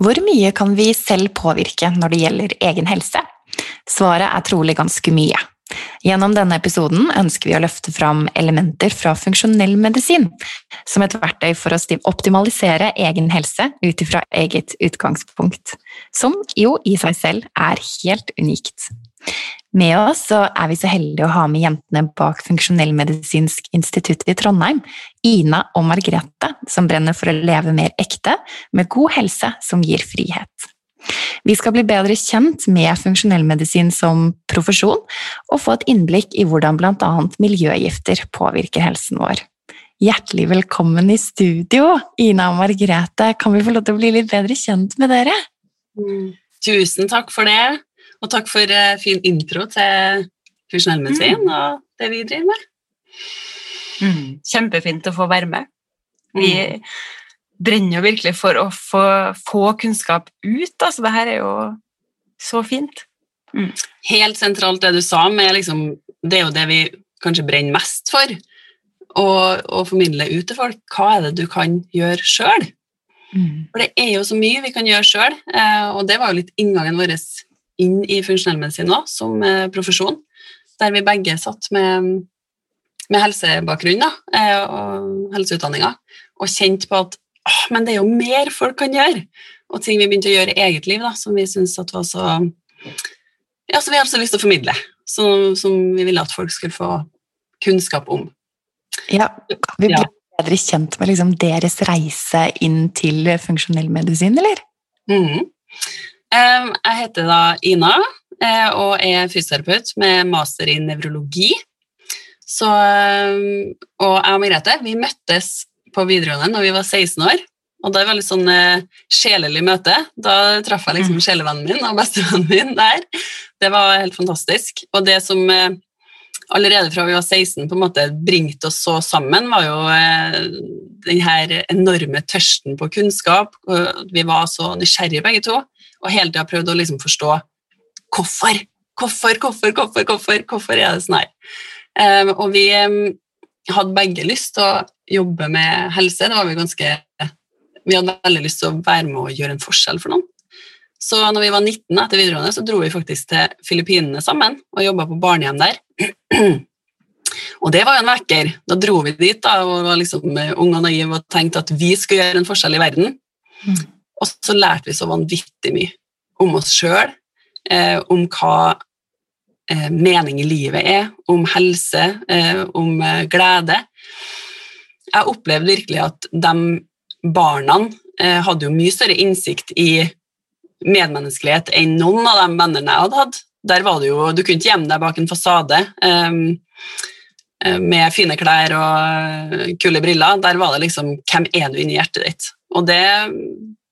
Hvor mye kan vi selv påvirke når det gjelder egen helse? Svaret er trolig ganske mye. Gjennom denne episoden ønsker vi å løfte fram elementer fra funksjonell medisin som et verktøy for å optimalisere egen helse ut ifra eget utgangspunkt, som jo i seg selv er helt unikt. Med oss er vi så heldige å ha med jentene bak Funksjonellmedisinsk institutt i Trondheim, Ina og Margrethe, som brenner for å leve mer ekte, med god helse som gir frihet. Vi skal bli bedre kjent med funksjonellmedisin som profesjon, og få et innblikk i hvordan bl.a. miljøgifter påvirker helsen vår. Hjertelig velkommen i studio, Ina og Margrethe. Kan vi få lov til å bli litt bedre kjent med dere? Tusen takk for det. Og takk for uh, fin intro til funksjonellmedisin mm. og det vi driver med. Mm. Kjempefint å få være med. Vi mm. brenner jo virkelig for å få, få kunnskap ut. Altså, det her er jo så fint. Mm. Helt sentralt det du sa, med liksom, det er jo det vi kanskje brenner mest for. Å formidle ut til folk. Hva er det du kan gjøre sjøl? Mm. For det er jo så mye vi kan gjøre sjøl, eh, og det var jo litt inngangen vår inn i funksjonell medisin òg, som eh, profesjon, der vi begge satt med, med helsebakgrunn da, eh, og helseutdanninga, og kjente på at åh, men det er jo mer folk kan gjøre, og ting vi begynte å gjøre i eget liv da, som vi syntes var så ja, som vi hadde så lyst til å formidle, som, som vi ville at folk skulle få kunnskap om. Ja, vi blir ja. bedre kjent med liksom deres reise inn til funksjonell medisin, eller? Mm. Jeg heter da Ina eh, og er fysioterapeut med master i nevrologi. Så, og jeg og Merete vi møttes på videregående da vi var 16 år. Og det var litt sånn eh, sjelelig møte. Da traff jeg liksom mm. sjelevennen min og bestevennen min der. Det var helt fantastisk. Og det som eh, allerede fra vi var 16 på en måte bringte oss så sammen, var jo den her enorme tørsten på kunnskap. Vi var så nysgjerrige begge to og hele tida prøvd å liksom forstå hvorfor. Hvorfor, hvorfor, hvorfor, hvorfor, hvorfor er det sånn her? Um, og vi um, hadde begge lyst til å jobbe med helse. Det var Vi ganske vi hadde veldig lyst til å være med og gjøre en forskjell for noen. Så når vi var 19 etter videregående, så dro vi faktisk til Filippinene sammen og jobba på barnehjem der. Og det var en vekker. Da dro vi dit da, og var liksom unge og naive og tenkte at vi skulle gjøre en forskjell i verden. Og så lærte vi så vanvittig mye om oss sjøl, eh, om hva eh, mening i livet er, om helse, eh, om eh, glede. Jeg opplevde virkelig at de barna eh, hadde jo mye større innsikt i medmenneskelighet enn noen av de vennene jeg hadde hatt. Der var det jo, Du kunne ikke gjemme deg bak en fasade eh, med fine klær og kule briller. Der var det liksom Hvem er du inni hjertet ditt? Og det,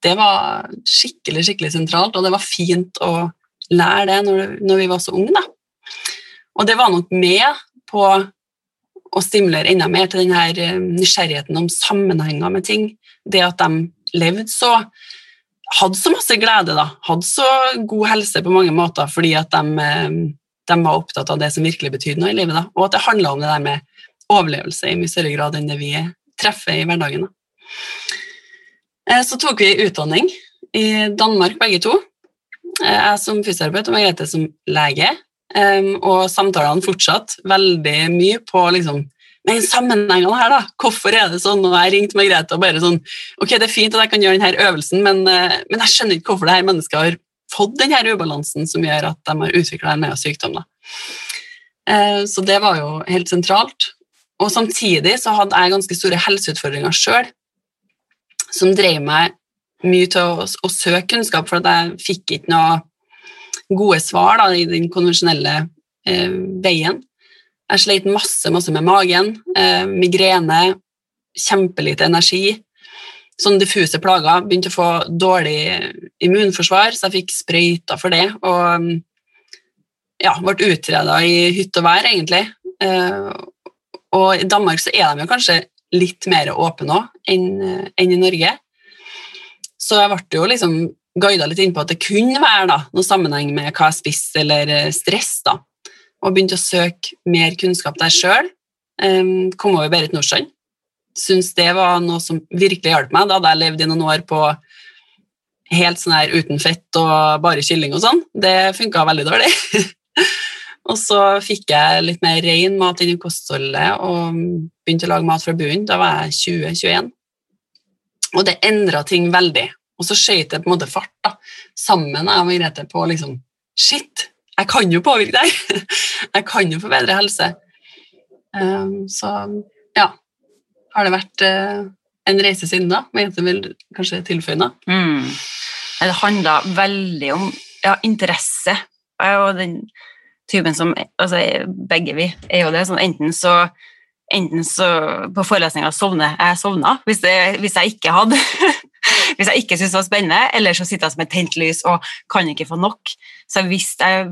det var skikkelig skikkelig sentralt, og det var fint å lære det når, når vi var så unge. Da. Og det var nok med på å stimulere enda mer til denne eh, nysgjerrigheten om sammenhenger med ting. Det at de levde så Hadde så masse glede, da. Hadde så god helse på mange måter fordi at de, eh, de var opptatt av det som virkelig betydde noe i livet. Da. Og at det handla om det der med overlevelse i mye større grad enn det vi treffer i hverdagen. Da. Eh, så tok vi utdanning i Danmark, begge to. Eh, jeg som fysioterapeut og Margrethe som lege. Og samtalene fortsatt veldig mye på liksom, men sammenhengene her, da. Hvorfor er det sånn? Og jeg ringte Margrethe og bare sånn Ok, det er fint at jeg kan gjøre denne øvelsen, men, eh, men jeg skjønner ikke hvorfor det her mennesket har fått denne ubalansen som gjør at de har utvikla en sykdom. Da. Så det var jo helt sentralt. Og samtidig så hadde jeg ganske store helseutfordringer sjøl som drev meg mye til å, å søke kunnskap, for at jeg fikk ikke noe gode svar da, i den konvensjonelle eh, veien. Jeg sleit masse, masse med magen, eh, migrene, kjempelite energi. Sånne diffuse plager. Begynte å få dårlig immunforsvar, så jeg fikk sprøyter for det. Og ja, ble utreda i hytt og vær, egentlig. Eh, og i Danmark så er de jo kanskje litt mer åpen òg enn, enn i Norge. Så jeg ble jo liksom guida litt inn på at det kunne være da, noe sammenheng med hva jeg spiste, eller eh, stress. da. Og begynte å søke mer kunnskap der sjøl. Um, kom over Berit Nordstrand. Syns det var noe som virkelig hjalp meg. Da hadde jeg levd i noen år på helt sånn her uten fett og bare kylling og sånn. Det funka veldig dårlig. og så fikk jeg litt mer ren mat inn i kostholdet og begynte å lage mat fra bunnen. Da var jeg 20-21. Og det endra ting veldig. Og så skøyt det på en måte fart da, sammen jeg og Grete på liksom Shit, jeg kan jo påvirke deg! jeg kan jo forbedre helse. Um, så ja, har det vært uh, en reise siden da. Margrethe vil kanskje tilføye noe? Mm. Det handla veldig om ja, interesse. Og den typen som altså Begge vi er jo det. sånn Enten så enten så på forelesninga sovner jeg sovna hvis, hvis jeg ikke hadde hvis jeg ikke syntes det var spennende, eller så sitter jeg som et tent lys og kan ikke få nok. Så hvis jeg,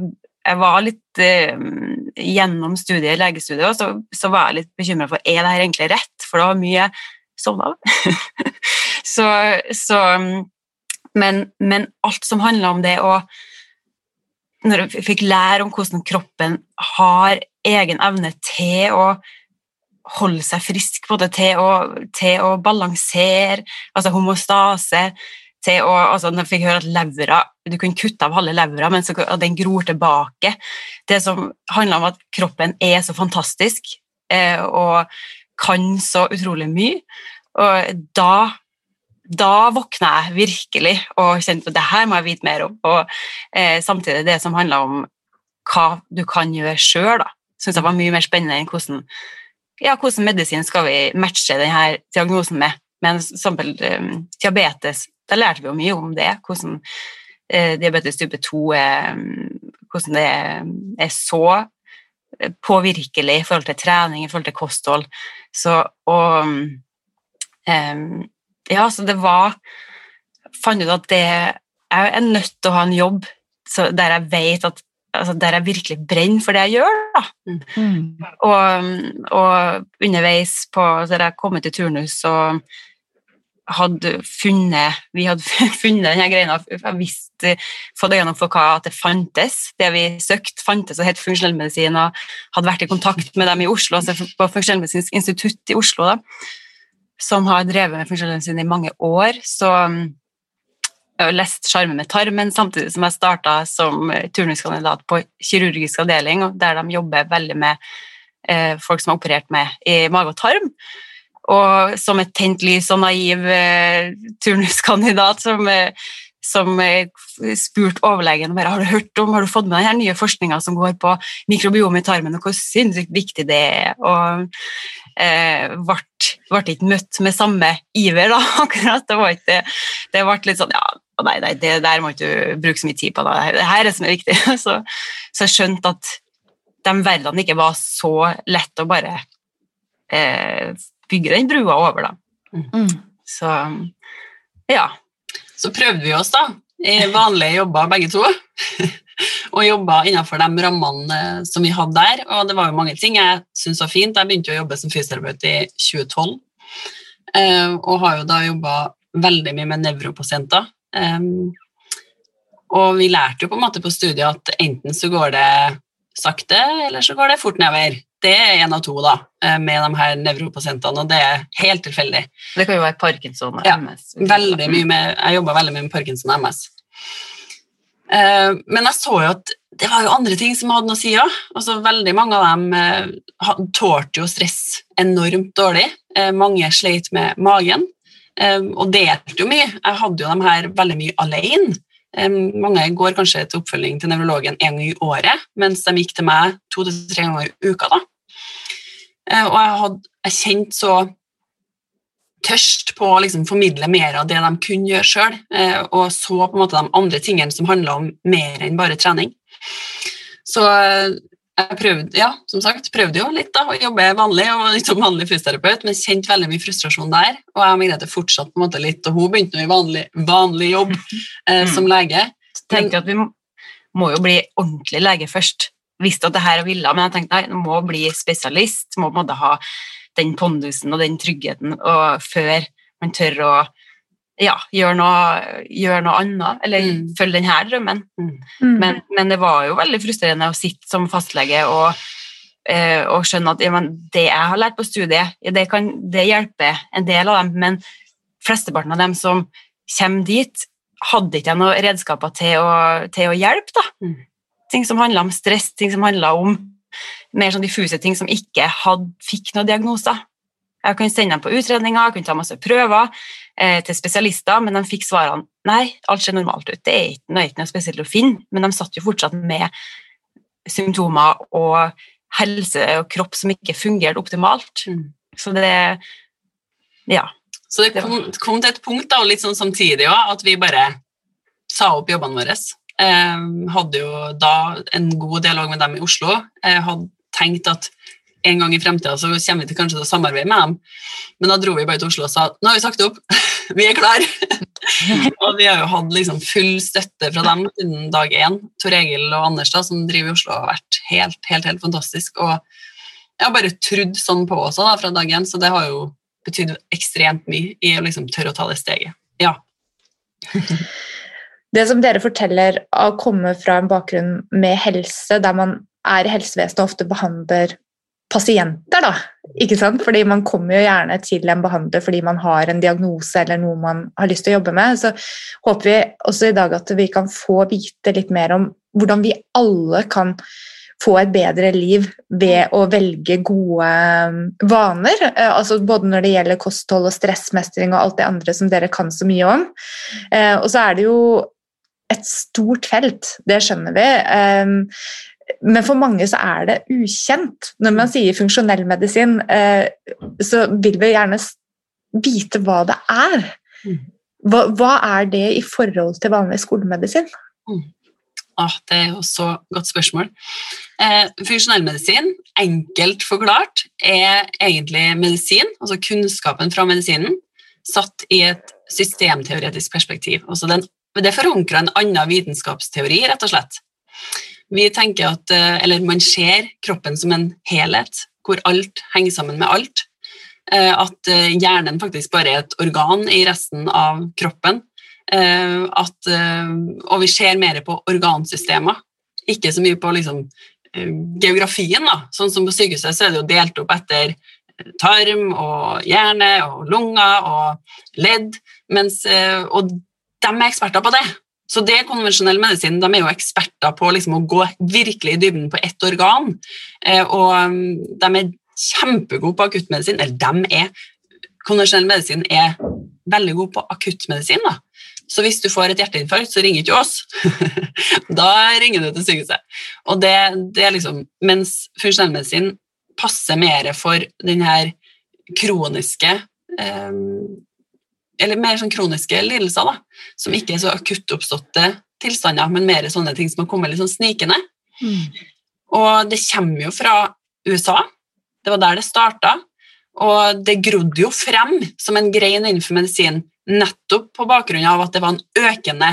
jeg var litt eh, Gjennom studiet, legestudiet så, så var jeg litt bekymra for er det her egentlig rett, for det var mye sovna av. så, så men, men, alt som handler om det å Når jeg fikk lære om hvordan kroppen har egen evne til å holde seg frisk, både til å, til å balansere, altså homostase til å, altså Når jeg fikk høre at levra, du kunne kutte av halve levra, men så, at den gror tilbake Det som handler om at kroppen er så fantastisk eh, og kan så utrolig mye. Og da, da våkna jeg virkelig og kjente at det her må jeg vite mer om. Og eh, samtidig det som handler om hva du kan gjøre sjøl, syns jeg var mye mer spennende enn hvordan ja, hvordan medisin skal vi matche denne diagnosen med. Men eksempel um, diabetes, da lærte vi jo mye om det. Hvordan eh, diabetes type 2 er, hvordan det er, så eh, påvirkelig i forhold til trening, i forhold til kosthold. Så og um, Ja, så det var Fant ut at det Jeg er nødt til å ha en jobb der jeg vet at altså der jeg virkelig brenner for det jeg gjør. Da. Mm. Og, og, underveis på da jeg kom til turnus og hadde funnet vi hadde funnet denne greia jeg visste, fått øynene for hva at det fantes. Det vi søkte, fantes og het funksjonellmedisin, og hadde vært i kontakt med dem i Oslo, altså på Funksjonellmedisinsk institutt i Oslo, da, som har drevet med funksjonellmedisin i mange år. så jeg har lest 'Sjarmen med tarmen', samtidig som jeg starta som turnuskandidat på kirurgisk avdeling, der de jobber veldig med eh, folk som er operert med i mage og tarm. Og som et tent lys og naiv eh, turnuskandidat som, eh, som spurte overlegen bare, har du hørt om, har du fått med den nye forskninga som går på mikrobiom i tarmen, og hvor sinnssykt viktig det er. Og eh, ble ikke møtt med samme iver, da, akkurat. Det, var ikke, det ble litt sånn ja, nei, nei, det der må ikke du bruke så mye tid på. Da. Det her er det som er viktig. Så, så jeg skjønte at de verdenene ikke var så lett å bare eh, bygge den brua over, da. Mm. Så ja. Så prøvde vi oss, da, i vanlige jobber begge to. og jobba innenfor de rammene eh, som vi hadde der. Og det var jo mange ting jeg syntes var fint. Jeg begynte å jobbe som fysioterapeut i 2012, eh, og har jo da jobba veldig mye med nevropasienter. Um, og vi lærte jo på en måte på studiet at enten så går det sakte, eller så går det fort nedover. Det er én av to da, eh, med de her nevropasientene, og det er helt tilfeldig. Det kan jo være Parkinson og ja, MS. Veldig mye med, jeg jobba veldig mye med Parkinson og MS. Uh, men jeg så jo at det var jo andre ting som hadde noe å si òg. Altså, veldig mange av dem uh, tålte jo stress enormt dårlig. Uh, mange sleit med magen. Og delte jo mye. Jeg hadde jo dem her veldig mye alene. Mange går kanskje til oppfølging til nevrologen en gang i året, mens de gikk til meg to til tre ganger i uka. da. Og jeg, hadde, jeg kjente så tørst på å liksom formidle mer av det de kunne gjøre sjøl, uh, og så på en måte de andre tingene som handla om mer enn bare trening. Så uh, jeg prøvde, ja, som sagt, prøvde jo litt da, å jobbe vanlig og litt som vanlig fysioterapeut, men kjente veldig mye frustrasjon der. Og jeg og Margrethe fortsatte på en måte litt, og hun begynte i vanlig, vanlig jobb eh, som lege. tenkte at vi må- jo bli ordentlig lege først. Visste at det her er ville, men jeg tenkte nei, du må bli spesialist. Må på en måte ha den pondusen og den tryggheten og før man tør å ja, gjøre noe, gjør noe annet, eller Mm. følge denne drømmen. Mm. Men, men det var jo veldig frustrerende å sitte som fastlege og, eh, og skjønne at ja, det jeg har lært på studiet, det, kan, det hjelper en del av dem, men flesteparten av dem som kommer dit, hadde ikke jeg noen redskaper til å, til å hjelpe. Da. Mm. Ting som handla om stress, ting som handla om mer sånn diffuse ting som ikke hadde, fikk noen diagnoser. Jeg kunne sende dem på utredninger, jeg kunne ta masse prøver eh, til spesialister, men de fikk svarene nei, alt ser normalt ut. Det er ikke, det er ikke noe spesielt å finne, men de satt jo fortsatt med symptomer og helse og kropp som ikke fungerte optimalt. Mm. Så det Ja. Så det kom, kom til et punkt, da, litt sånn samtidig også, at vi bare sa opp jobbene våre. Eh, hadde jo da en god dialog med dem i Oslo. Eh, hadde tenkt at en gang i fremtida så kommer vi til kanskje til å samarbeide med dem. Men da dro vi bare til Oslo og sa nå har vi sagt opp, vi er klar. og vi har jo hatt liksom full støtte fra dem siden dag én. Tor Egil og Anders da, som driver i Oslo, har vært helt, helt, helt fantastisk. Og jeg har bare trodd sånn på også da, fra dag én, så det har jo betydd ekstremt mye i å liksom tørre å ta det steget. Ja. Det som dere forteller å komme fra en bakgrunn med helse, der man er i helsevesenet ofte behandler pasienter, da. Ikke sant? Fordi man kommer jo gjerne til en behandler fordi man har en diagnose eller noe man har lyst til å jobbe med. Så håper vi også i dag at vi kan få vite litt mer om hvordan vi alle kan få et bedre liv ved å velge gode um, vaner. eh, Altså både når det gjelder kosthold og stressmestring og alt det andre som dere kan så mye om. Eh, Og så er det jo et stort felt, det skjønner vi. Men for mange så er det ukjent. Når man sier funksjonell medisin, eh, så vil vi gjerne vite hva det er. Mm. Hva, hva er det i forhold til vanlig skolemedisin? Ah, det er jo så godt spørsmål. Eh, funksjonellmedisin, enkelt forklart, er egentlig medisin, altså kunnskapen fra medisinen, satt i et systemteoretisk perspektiv. Altså den, det forankrer en annen vitenskapsteori, rett og slett. Vi tenker at, eh, eller Man ser kroppen som en helhet, hvor alt henger sammen med alt. Eh, At eh, hjernen faktisk bare er et organ i resten av kroppen. At, og vi ser mer på organsystemer, ikke så mye på liksom, geografien. Da. Sånn som på sykehuset så er det jo delt opp etter tarm og hjerne og lunger og ledd, mens, og de er eksperter på det. Så det er konvensjonell medisin. De er jo eksperter på liksom å gå virkelig i dybden på ett organ. Eh, og mm, de er kjempegode på akuttmedisin. Eller de er Konvensjonell medisin er veldig god på akuttmedisin. da. Så hvis du får et hjerteinfarkt, så ringer ikke oss. da ringer du til sykehuset. Og det, det er liksom, mens funksjonell medisin passer mer for den her kroniske eh, Eller mer sånn kroniske lidelser, da, som ikke er så akutt oppståtte tilstander, men mer sånne ting som har kommet litt sånn snikende. Og det kommer jo fra USA. Det var der det starta. Og det grodde jo frem som en grein innenfor medisin nettopp på bakgrunn av at det var en økende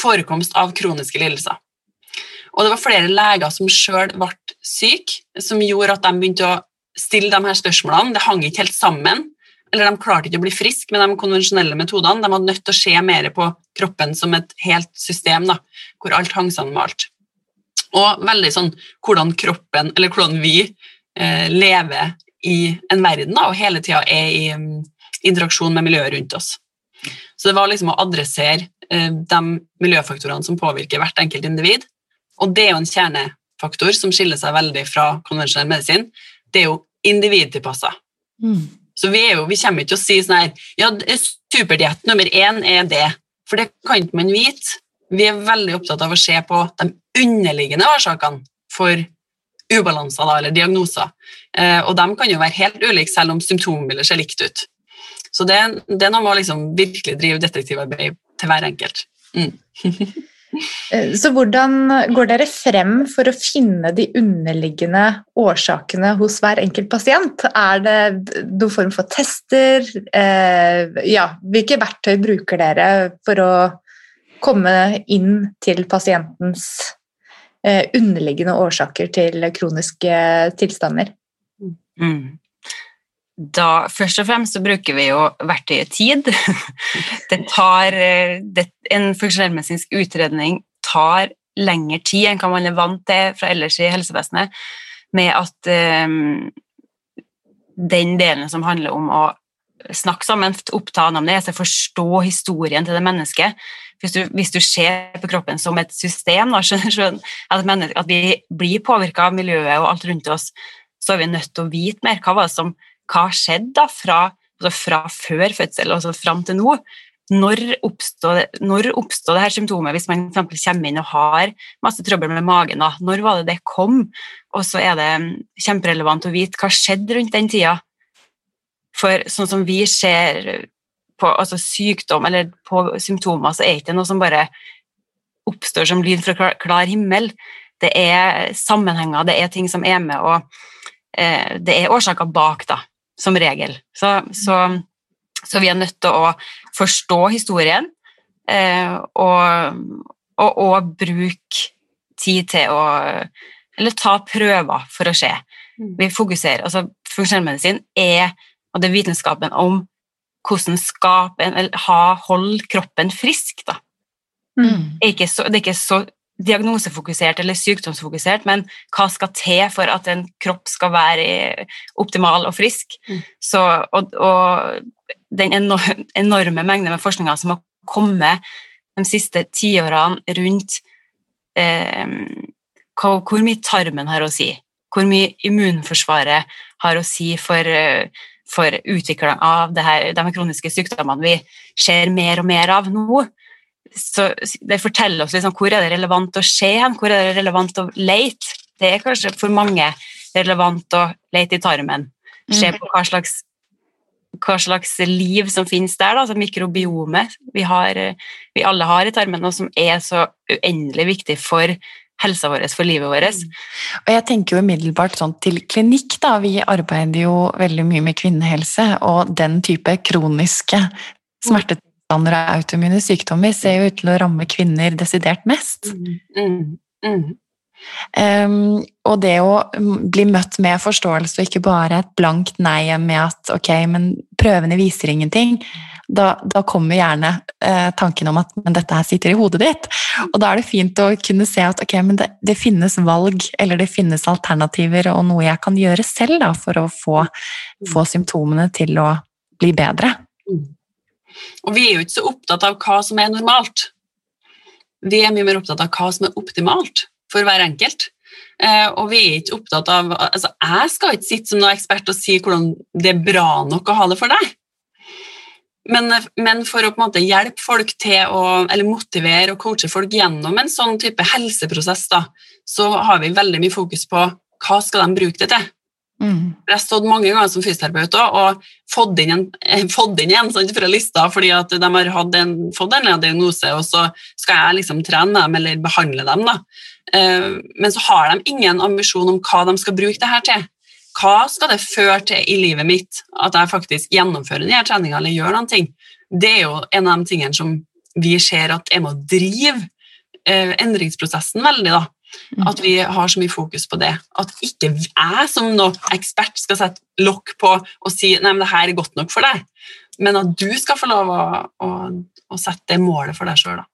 forekomst av kroniske lidelser. Og det var flere leger som sjøl ble syke, som gjorde at de begynte å stille de her spørsmålene. Det hang ikke helt sammen, eller de klarte ikke å bli friske med de konvensjonelle metodene. De hadde nødt til å se mer på kroppen som et helt system, da, hvor alt hang sammen med alt. Og veldig sånn hvordan kroppen, eller hvordan vi eh, lever i en verden da, og hele tida er i um, interaksjon med miljøet rundt oss. Så det var liksom å adressere eh, de miljøfaktorene som påvirker hvert enkelt individ. Og det er jo en kjernefaktor som skiller seg veldig fra konvensjonell medisin. Det er jo individtilpassa. Så vi, jo, vi kommer ikke til å si sånn her Ja, superdiett nummer én er det. For det kan ikke man vite. Vi er veldig opptatt av å se på de underliggende årsakene for ubalanser eller diagnoser. Eh, og de kan jo være helt ulike, selv om symptombildet ser likt ut. Så det, det er noe med å liksom virkelig drive detektivarbeid til hver enkelt. Mm. Eh, Så hvordan går dere frem for å finne de underliggende årsakene hos hver enkelt pasient? Er det noen form for tester? Eh, ja, hvilke verktøy bruker dere for å komme inn til pasientens eh, underliggende årsaker til kroniske tilstander? Mm. Da, først og fremst så bruker vi jo verktøyet tid. Det tar, eh, det, en funksjonellmedisinsk utredning tar lengre tid enn hva man er vant til fra ellers i helsevesenet, med at um, den delen som handler om å snakke sammen, oppta anamnese, forstå historien til det mennesket. Hvis du, hvis du ser på kroppen som et system, da, skjønner, skjønner, at, menneske, at vi blir påvirka av miljøet og alt rundt oss, så er vi nødt til å vite mer. Hva var det som hva skjedde da fra, altså fra før fødsel og altså fram til nå? Når oppstår, når det her symptomet hvis man for kommer inn og har masse trøbbel med magen? da? Når var det det kom? Og så er det kjemperelevant å vite hva skjedde rundt den tida. For sånn som vi ser på altså sykdom eller på symptomer, så er det ikke noe som bare oppstår som lyd fra klar himmel. Det er sammenhenger, det er ting som er med, og eh, det er årsaker bak, da, som regel. Så, så, så vi er nødt til å forstå historien eh, og, og, og bruke tid til å Eller ta prøver for å se. Vi fokuserer, altså Funksjonell er og det er vitenskapen om hvordan skape en, eller ha, holde kroppen frisk. Da. Mm. Det, er så, det er ikke så diagnosefokusert eller sykdomsfokusert, men hva skal til for at en kropp skal være optimal og frisk? Mm. Så, og, og den enorme mengden med forskninger som har kommet de siste tiårene rundt eh, hva, hvor mye tarmen har å si, hvor mye immunforsvaret har å si for, for utvikling av det her, de kroniske sykdommene vi ser mer og mer av nå. Så det forteller oss liksom, hvor er det relevant å se hen, hvor er det relevant å lete. Det er kanskje for mange relevant å lete i tarmen. Se på hva slags, hva slags liv som finnes der, da, altså mikrobiomet vi, har, vi alle har i tarmen, og som er så uendelig viktig for helsa vår, for livet vårt. Og jeg tenker jo umiddelbart sånn til klinikk, da. Vi arbeider jo veldig mye med kvinnehelse, og den type kroniske smertetilstander og autoimmune sykdommer ser jo ut til å ramme kvinner desidert mest. Mm. Mm. Um, og det å mm, bli møtt med forståelse og ikke bare et blankt nei med at ok, men prøvene viser ingenting, da, da kommer gjerne uh, tanken om at men dette her sitter i hodet ditt. Og da er det fint å kunne se at ok, men det, det finnes valg, eller det finnes alternativer og noe jeg kan gjøre selv da, for å få, få symptomene til å bli bedre. Og vi er jo ikke så opptatt av hva som er normalt. Vi er mye mer opptatt av hva som er optimalt for hver enkelt. Eh, og vi er ikke opptatt av altså Jeg skal ikke sitte som noen ekspert og si hvordan det er bra nok å ha det for deg. Men, men for å på en måte hjelpe folk til å eller motivere og coache folk gjennom en sånn type helseprosess, da, så har vi veldig mye fokus på hva skal de bruke det til. Mm. Jeg har stått mange ganger som fysioterapeut og fått inn en, eh, fått inn en fra lista fordi at de har en, fått en diagnose, og så skal jeg liksom trene dem eller behandle dem. Da. Eh, Men så har de ingen ambisjon om hva de skal bruke det her til. Hva skal det føre til i livet mitt at jeg faktisk gjennomfører denne treninga eller gjør noen ting? Det er jo en av de tingene som vi ser at er med å drive eh, endringsprosessen veldig. da. At vi har så mye fokus på det. At ikke jeg som ekspert skal sette lokk på og si nei, men det her er godt nok for deg, men at du skal få lov å, å, å sette det målet for deg sjøl.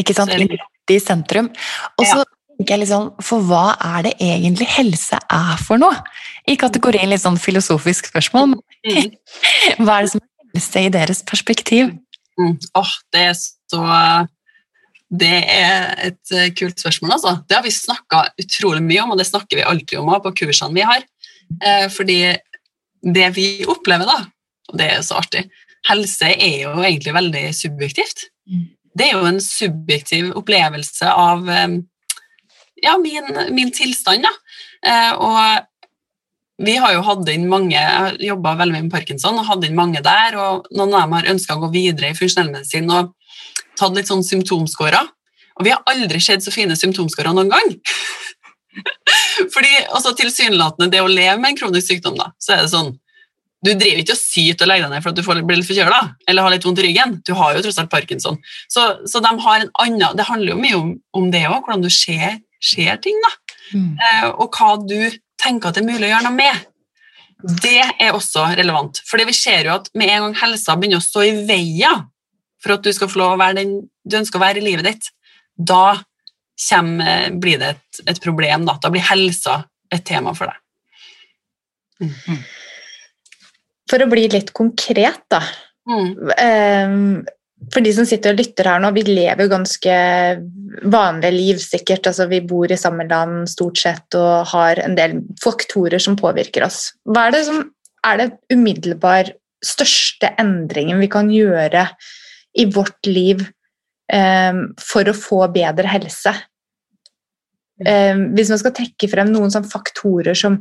Ikke sant? Litt i sentrum. Og så tenker jeg sånn, for hva er det egentlig helse er for noe? I kategorien litt sånn filosofisk spørsmål, men Mm. hva er det som er helse i deres perspektiv? Mm. Åh, det er så Det er et eh, kult spørsmål, altså. Det har vi snakka utrolig mye om, og det snakker vi alltid om på kursene vi har. Eh, fordi det vi opplever, da, og det er så artig Helse er jo egentlig veldig subjektivt. Det er jo en subjektiv opplevelse av eh, ja, min, min tilstand, da. Og vi har jo hatt inn mange Jeg jobba veldig mye med parkinson og hadde inn mange der, og noen av dem har ønska å gå videre i funksjonellmedisin og tatt litt sånn symptomscorer. Og vi har aldri sett så fine symptomskårer noen gang. Fordi også tilsynelatende det å leve med en kronisk sykdom, da, så er det sånn Du driver ikke og syter og legger deg ned for at du får, blir litt forkjøla eller har litt vondt i ryggen. Du har jo tross alt parkinson. Så, så de har en annen, det handler jo mye om, om det òg, hvordan du ser, ser ting. da. Mm. Eh, og hva du tenker at det er mulig å gjøre noe med. Det er også relevant. For vi ser jo at med en gang helsa begynner å stå i veien for at du skal få lov å være den du ønsker å være i livet ditt, da kommer, blir det et, et problem. Da. da blir helsa et tema for deg. For å bli litt konkret, da. Mm. Ehm, For de som sitter og lytter her nå, vi lever jo ganske vanlige liv, sikkert. Altså, vi bor i samme land stort sett og har en del faktorer som påvirker oss. Hva er det som er det umiddelbar største endringen vi kan gjøre i vårt liv um, for å få bedre helse? Um, hvis man skal trekke frem noen sånne faktorer som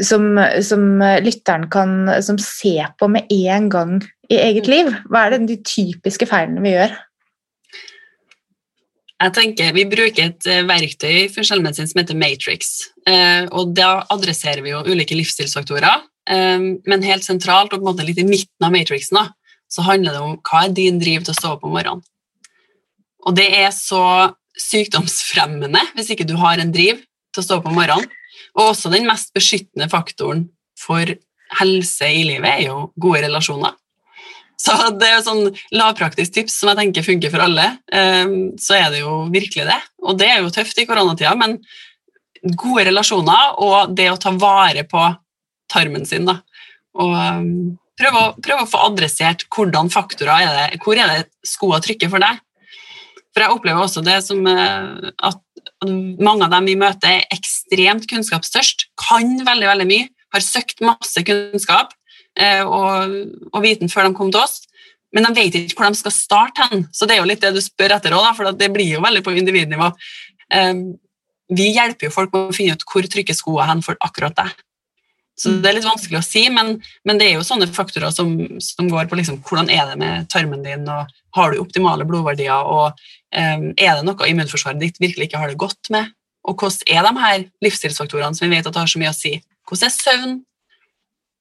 som, som lytteren kan som se på med en gang i eget liv? Hva er det de typiske feilene vi gjør? Jeg tenker Vi bruker et eh, verktøy for selvmedisin som heter Matrix. Eh, og Da adresserer vi jo ulike livsstilsfaktorer. Eh, men helt sentralt og på en måte litt i midten av Matrixen da, så handler det om hva er din driv til å stå opp om morgenen. Og det er så sykdomsfremmende hvis ikke du har en driv til å stå opp om morgenen. Og også den mest beskyttende faktoren for helse i livet er jo gode relasjoner. Så det er jo sånn lavpraktisk tips som jeg tenker funker for alle. ehm, Så er det jo virkelig det. Og det er jo tøft i koronatida, men gode relasjoner og det å ta vare på tarmen sin, da. Og prøve å, prøv å få adressert hvordan faktorer er det, hvor er det skoa trykker for deg. For jeg opplever også det som eh, at mange av dem vi møter, er ekstremt kunnskapstørst, kan veldig veldig mye, har søkt masse kunnskap eh, og, og viten før de kom til oss, men de vet ikke hvor de skal starte hen. Så det er jo litt det du spør etter òg, for det blir jo veldig på individnivå. Eh, vi hjelper jo folk med å finne ut hvor trykker skoa hen for akkurat deg. Så det er litt vanskelig å si, men, men det er jo sånne faktorer som, som går på liksom, hvordan er det med tarmen din, og har du optimale blodverdier, og um, er det noe immunforsvaret ditt virkelig ikke har det godt med? Og hvordan er de her livsstilsfaktorene som vi vet at har så mye å si? Hvordan er søvn?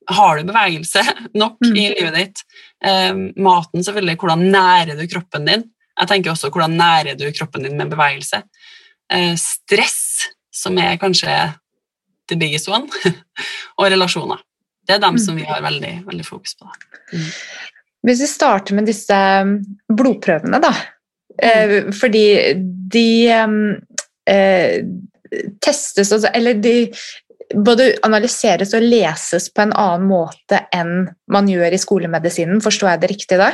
Har du bevegelse nok Mm. i livet ditt? Um, maten, selvfølgelig. Hvordan nærer du kroppen din? Jeg tenker også hvordan nærer du kroppen din med bevegelse? Uh, stress, som er kanskje the biggest one, og relasjoner. Det er dem Mm. som vi har veldig, veldig fokus på. Mm. Hvis vi starter med disse um, blodprøvene, da. Mm. fordi de um, eh, testes Eller de både analyseres og leses på en annen måte enn man gjør i skolemedisinen. Forstår jeg det riktig da?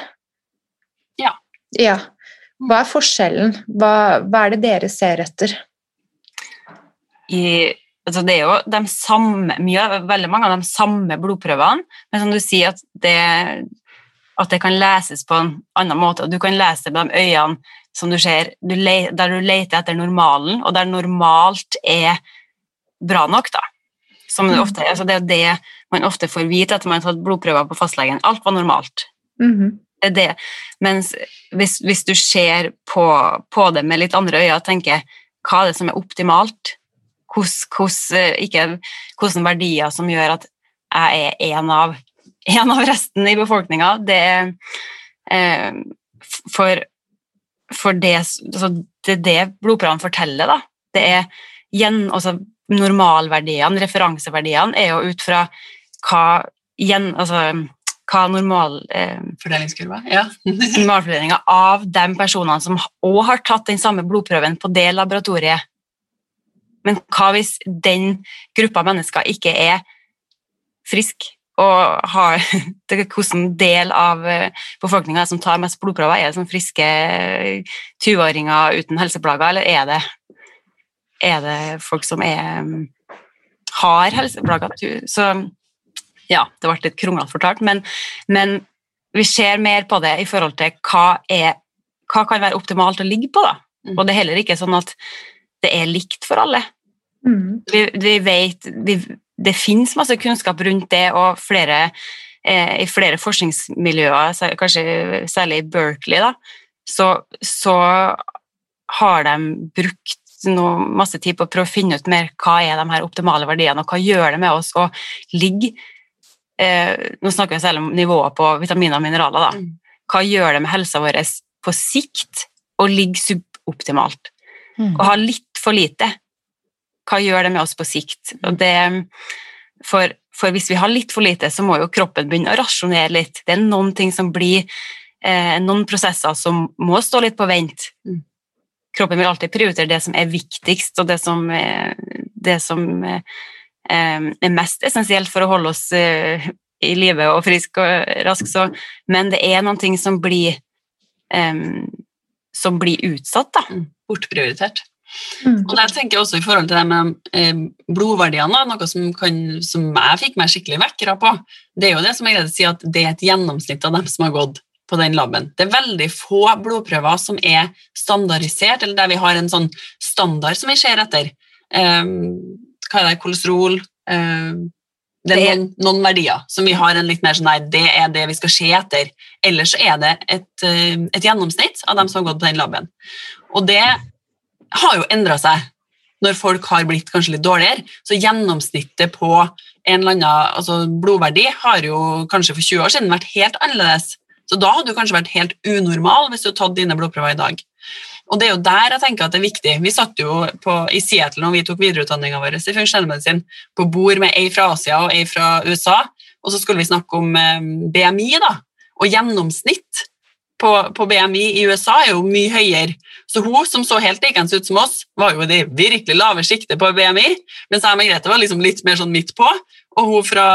Ja. ja. Hva er forskjellen? Hva, hva er det dere ser etter? i, altså det er jo de samme, mye, veldig mange av de samme blodprøvene, men som du sier at det, at det kan leses på en annen måte, og du kan lese det med de øynene som du ser, du le, der du leter etter normalen, og der normalt er bra nok da. Som det, Mm. ofte, altså det er det man ofte får vite etter man har tatt blodprøver på fastlegen. Alt var normalt. Mhm. Det er det. Mens hvis, hvis du ser på, på det med litt andre øyne og tenker hva er det som er optimalt, hvordan, hvordan verdier som gjør at jeg er en av, en av resten i befolkninga, det er eh, for, for det, altså, det det blodprøvene forteller, da. Det er gjen, altså, normalverdiene, referanseverdiene, er jo ut fra hva, gjen, altså, hva normal... Eh, Fordelingskurva. Ja. normalfordelinga av de personene som òg har tatt den samme blodprøven på det laboratoriet. Men hva hvis den gruppa mennesker ikke er frisk og har det, Hvilken del av befolkninga som tar mest blodprøver? Er det sånn friske 20-åringer uten helseplager, eller er det, er det folk som er, har helseplager? Så ja, det ble litt kronglete fortalt, men, men vi ser mer på det i forhold til hva, er, hva kan være optimalt å ligge på. Da. Mm. Og det er heller ikke sånn at det er likt for alle. Mm. Vi, vi vet, vi, det finnes masse kunnskap rundt det, og flere, eh, i flere forskningsmiljøer, kanskje særlig i Berkeley, da, så, så har de brukt noe, masse tid på å prøve å finne ut mer hva er de her optimale verdiene, og hva gjør det med oss å ligge eh, Nå snakker vi særlig om nivået på vitaminer og mineraler. da. Mm. Hva gjør det med helsa vår på sikt å ligge suboptimalt? Mm. Å ha litt for lite, hva gjør det med oss på sikt? Og det, for, for hvis vi har litt for lite, så må jo kroppen begynne å rasjonere litt. Det er noen ting som blir eh, Noen prosesser som må stå litt på vent. Mm. Kroppen vil alltid prioritere det som er viktigst, og det som, eh, det som eh, er mest essensielt for å holde oss eh, i live og frisk og rask. Så, men det er noen ting som blir em, som blir utsatt, da. Bortprioritert. Mm. Og der tenker jeg også i forhold til det med eh, blodverdiene, noe som, kan, som jeg fikk meg skikkelig vekkere på, det er jo det som jeg greide å si at det er et gjennomsnitt av dem som har gått på den laben. Det er veldig få blodprøver som er standardisert, eller der vi har en sånn standard som vi ser etter. Eh, hva er det, kolesterol eh, Det er noen, noen verdier som vi har en litt mer sånn nei, det er det vi skal se etter. Ellers så er det et, et gjennomsnitt av dem som har gått på den laben. Og det har jo endra seg når folk har blitt kanskje litt dårligere. Så gjennomsnittet på en eller annen altså blodverdi har jo kanskje for 20 år siden vært helt annerledes. Så da hadde du kanskje vært helt unormal hvis du hadde tatt dine blodprøver i dag. Og det er jo der jeg tenker at det er viktig. Vi satt jo på, i Seattle når vi tok videreutdanninga vår i funksjonellmedisin, på bord med ei fra Asia og ei fra USA, og så skulle vi snakke om eh, BMI, da. Og gjennomsnitt på, på BMI i USA er jo mye høyere. Så hun som så helt likens ut som oss, var jo i det virkelig lave sjiktet på BMI, mens jeg og Margrethe var liksom litt mer sånn midt på, og hun fra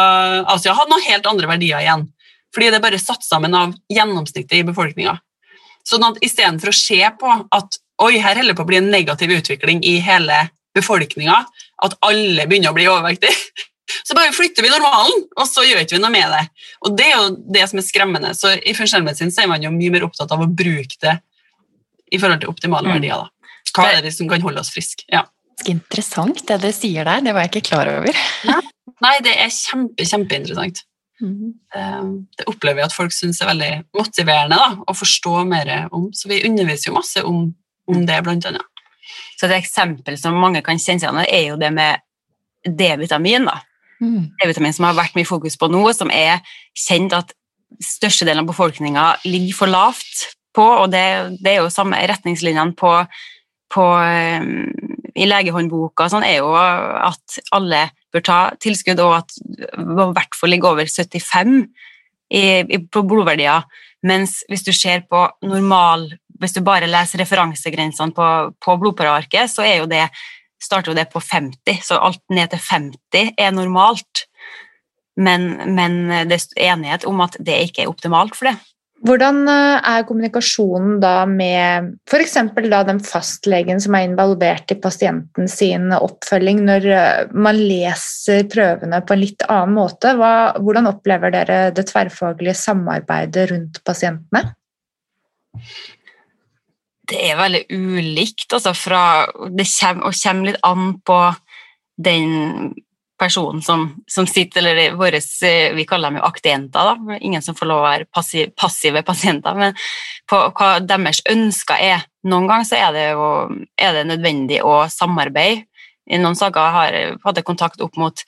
Asia hadde noen helt andre verdier igjen. Fordi det er bare satt sammen av gjennomsnittet i befolkninga. Sånn at istedenfor å se på at oi, her holder det på å bli en negativ utvikling i hele befolkninga, at alle begynner å bli overvektige, så bare flytter vi normalen, og så gjør ikke vi noe med det. Og det er jo det som er skremmende. Så i funksjonsmedisin er man jo mye mer opptatt av å bruke det i forhold til optimale Mm. verdier. da. Hva er det som kan holde oss friske? Ja. Interessant det du sier der, det var jeg ikke klar over. Nei, det er kjempe, kjempeinteressant. Mm. Det opplever jeg at folk syns er veldig motiverende da, å forstå mer om. Så vi underviser jo masse om, om det, blant annet. Så et eksempel som mange kan kjenne seg igjen i, er jo det med D-vitamin. da. Mm. D-vitamin som har vært mye fokus på nå, som er kjent at størstedelen av befolkninga ligger for lavt på, og det, det er jo samme retningslinjene på, på eh, i legehåndboka sånn, er jo at alle bør ta tilskudd, og at i hvert fall ligger over 75 i, i, på blodverdier. Mens hvis du ser på normal Hvis du bare leser referansegrensene på, på blodpararket, så er jo det starter jo det på 50, så alt ned til 50 er normalt. Men, men det er enighet om at det ikke er optimalt for det. Hvordan eh, er kommunikasjonen da med f.eks. den fastlegen som er involvert i pasienten sin oppfølging, når eh, man leser prøvene på en litt annen måte? Hva, hvordan opplever dere det tverrfaglige samarbeidet rundt pasientene? Det er veldig ulikt, altså fra Det kommer, kommer litt an på den personen som, som sitter, eller våres, eh, vi kaller dem jo aktienter, da. ingen som får lov å være passiv, passive pasienter, men på hva deres ønsker er. Noen ganger så er det jo er det nødvendig å samarbeide. I noen saker har hatt kontakt opp mot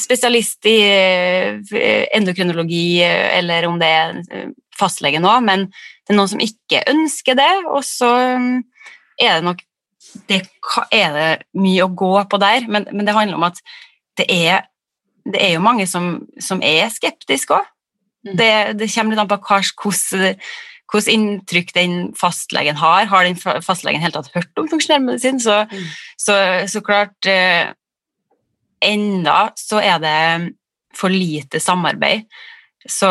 spesialist i eh, endokrinologi, eh, eller om det er eh, fastlege nå, men det er noen som ikke ønsker det, og så er det nok det er det mye å gå på der, men, men det handler om at det er, det er jo mange som, som er skeptiske òg. Mm. Det, det kommer litt an på hvilket inntrykk den fastlegen har. Har den fastlegen helt tatt hørt om funksjonell medisin, så, Mm. så, så klart Enda så er det for lite samarbeid. Så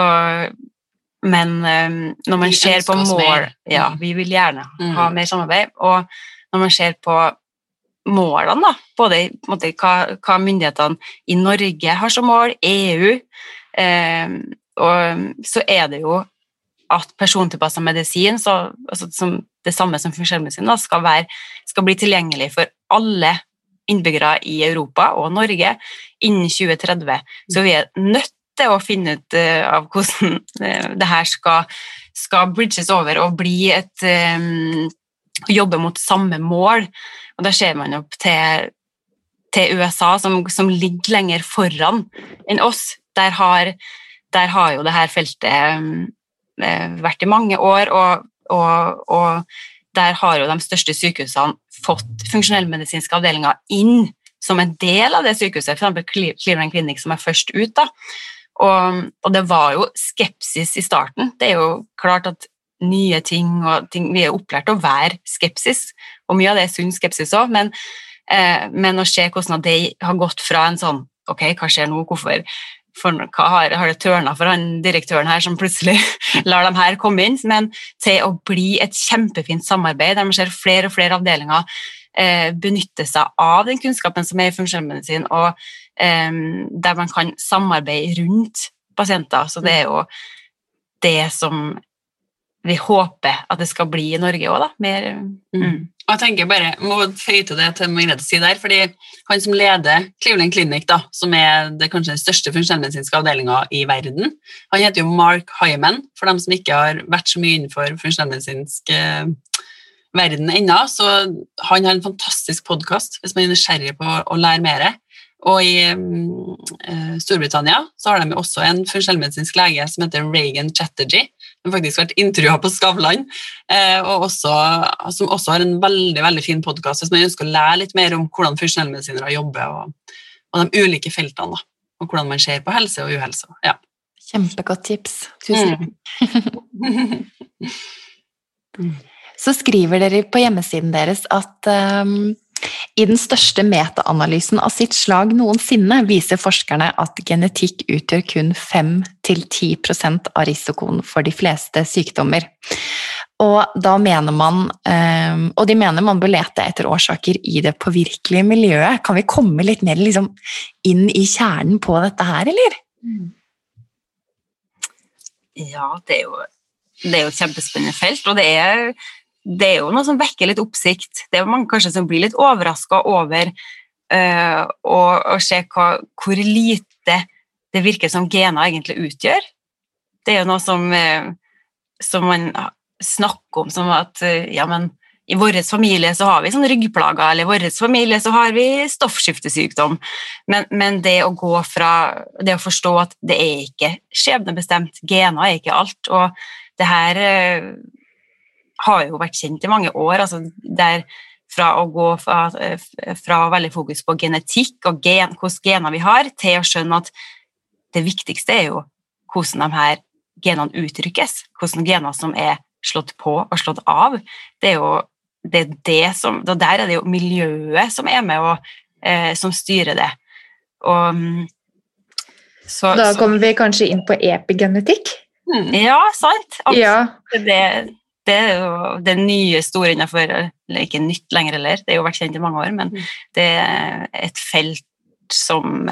Men eh, når man Vi ser på mål. Ja, Mm. vi vil gjerne Mm. ha mer samarbeid. Og når man ser på målene, da, både måte, hva, hva myndighetene i Norge har som mål, EU, eh, og så er det jo at persontilpassa medisin, så, altså som det samme som funksjonsmedisin, skal, være, skal bli tilgjengelig for alle innbyggere i Europa og Norge innen 2030. Så vi er nødt til å finne ut eh, av hvordan eh, det her skal, skal bridges over og bli et, um, Jobbe mot samme mål. Og da ser man opp til, til USA, som, som ligger lenger foran enn oss. Der har, der har jo det her feltet um, vært i mange år, og, og, og der har jo de største sykehusene fått funksjonellmedisinske avdelinger inn som en del av det sykehuset, f.eks. Cleveland Clinic, som er først ut. da. Og, og, det var jo skepsis i starten. Det er jo klart at nye ting og ting Vi er opplært til å være skepsis, og mye av det er sunn skepsis òg, men, eh, men, å se hvordan det har gått fra en sånn Ok, hva skjer nå? Hvorfor for, hva har, har det tørna for han direktøren her som plutselig lar dem her komme inn? Men til å bli et kjempefint samarbeid der man ser flere og flere avdelinger eh, benytte seg av den kunnskapen som er i funksjonsmedisin, og eh, der man kan samarbeide rundt pasienter. Så det er jo det som vi håper at det skal bli i Norge òg, da. Mer, mm. mm. Jeg tenker bare, må føye til det til Margrethe si der, fordi Han som leder Cleveland Clinic, da, som er det kanskje den største funksjonellmedisinske avdelinga i verden, han heter jo Mark Hyman, for dem som ikke har vært så mye innenfor funksjonellmedisinsk eh, verden ennå. Så han har en fantastisk podkast hvis man er nysgjerrig på å lære mer. Og i um, Storbritannia så har de også en funksjonellmedisinsk lege som heter Reagan Chatterjee. Faktisk vært intervjua på Skavlan, eh, og også, som også har en veldig veldig fin podkast hvis man ønsker å lære litt mer om hvordan funksjonellmedisinere jobber, og, og, de ulike feltene. Da, og hvordan man ser på helse og uhelse. Ja. Kjempegodt tips. Tusen takk. Mm. Så skriver dere på hjemmesiden deres at um, i den største metaanalysen av sitt slag noensinne viser forskerne at genetikk utgjør kun 5-10% av risikoen for de fleste sykdommer. Og, man, ehm, og de mener man bør lete etter årsaker i det påvirkelige miljøet. Kan vi komme litt mer liksom inn i kjernen på dette her, eller? Ja, det er jo, det er jo et kjempespennende felt, og det er det er jo noe som vekker litt oppsikt. Det er mange kanskje som blir litt overraska over uh, å, å, se hva, hvor lite det virker som gener egentlig utgjør. Det er jo noe som, uh, som man snakker om som at uh, ja, men i vår familie så har vi sånn ryggplager, eller i vår familie så har vi stoffskiftesykdom. Men, men, det å gå fra det å forstå at det er ikke skjebnebestemt, gener er ikke alt, og det her har jo vært kjent i mange år. altså der fra å gå fra, fra veldig fokus på genetikk og gen, hvilke gener vi har, til å skjønne at det viktigste er jo hvordan de her genene uttrykkes. Hvordan gener som er slått på og slått av. Det er jo det, er det som Der er det jo miljøet som er med og eh, som styrer det. Og, mm, så, da kommer vi kanskje inn på epigenetikk? Hmm. Ja, sant. Absolutt. Ja. Det, det er jo det nye store innenfor Eller ikke nytt lenger heller, det har jo vært kjent i mange år, men mm. det er et felt som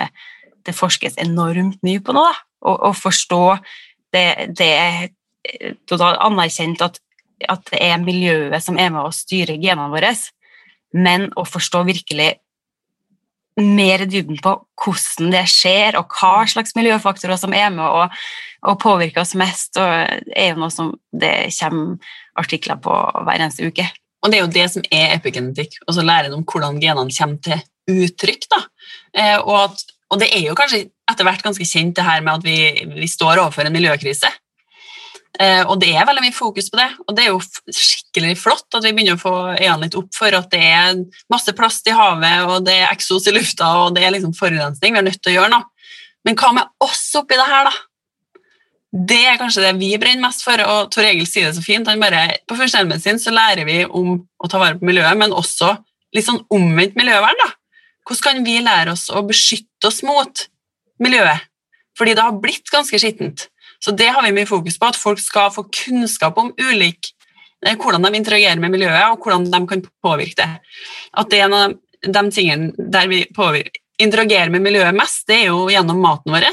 det forskes enormt mye på nå. Å forstå det, det er totalt anerkjent at, at, det er miljøet som er med å styre genene våre, men å forstå virkelig mer i dybden på hvordan det skjer, og hva slags miljøfaktorer som er med å, å påvirker oss mest, og er jo noe som det kommer artikler på hver eneste uke. Og det er jo det som er epigenetikk, og så lære om hvordan genene kommer til uttrykk. da. Eh, og, at, og, det er jo kanskje etter hvert ganske kjent det her med at vi, vi står overfor en miljøkrise. Eh, og det er veldig mye fokus på det, og det er jo skikkelig flott at vi begynner å få øynene litt opp for at det er masse plast i havet, og det er eksos i lufta, og det er liksom forurensning. Vi er nødt til å gjøre noe. Men hva med oss oppi det her, da? Det er kanskje det vi brenner mest for, og Tor Egil sier det så fint. han bare, På førstehelmedisin så lærer vi om å ta vare på miljøet, men også litt sånn omvendt miljøvern. da. Hvordan kan vi lære oss å beskytte oss mot miljøet? Fordi det har blitt ganske skittent. Så det har vi mye fokus på, at folk skal få kunnskap om ulik, eh, hvordan de interagerer med miljøet, og hvordan de kan påvirke det. At det er en av de tingene der vi interagerer med miljøet mest, det er jo gjennom maten vår.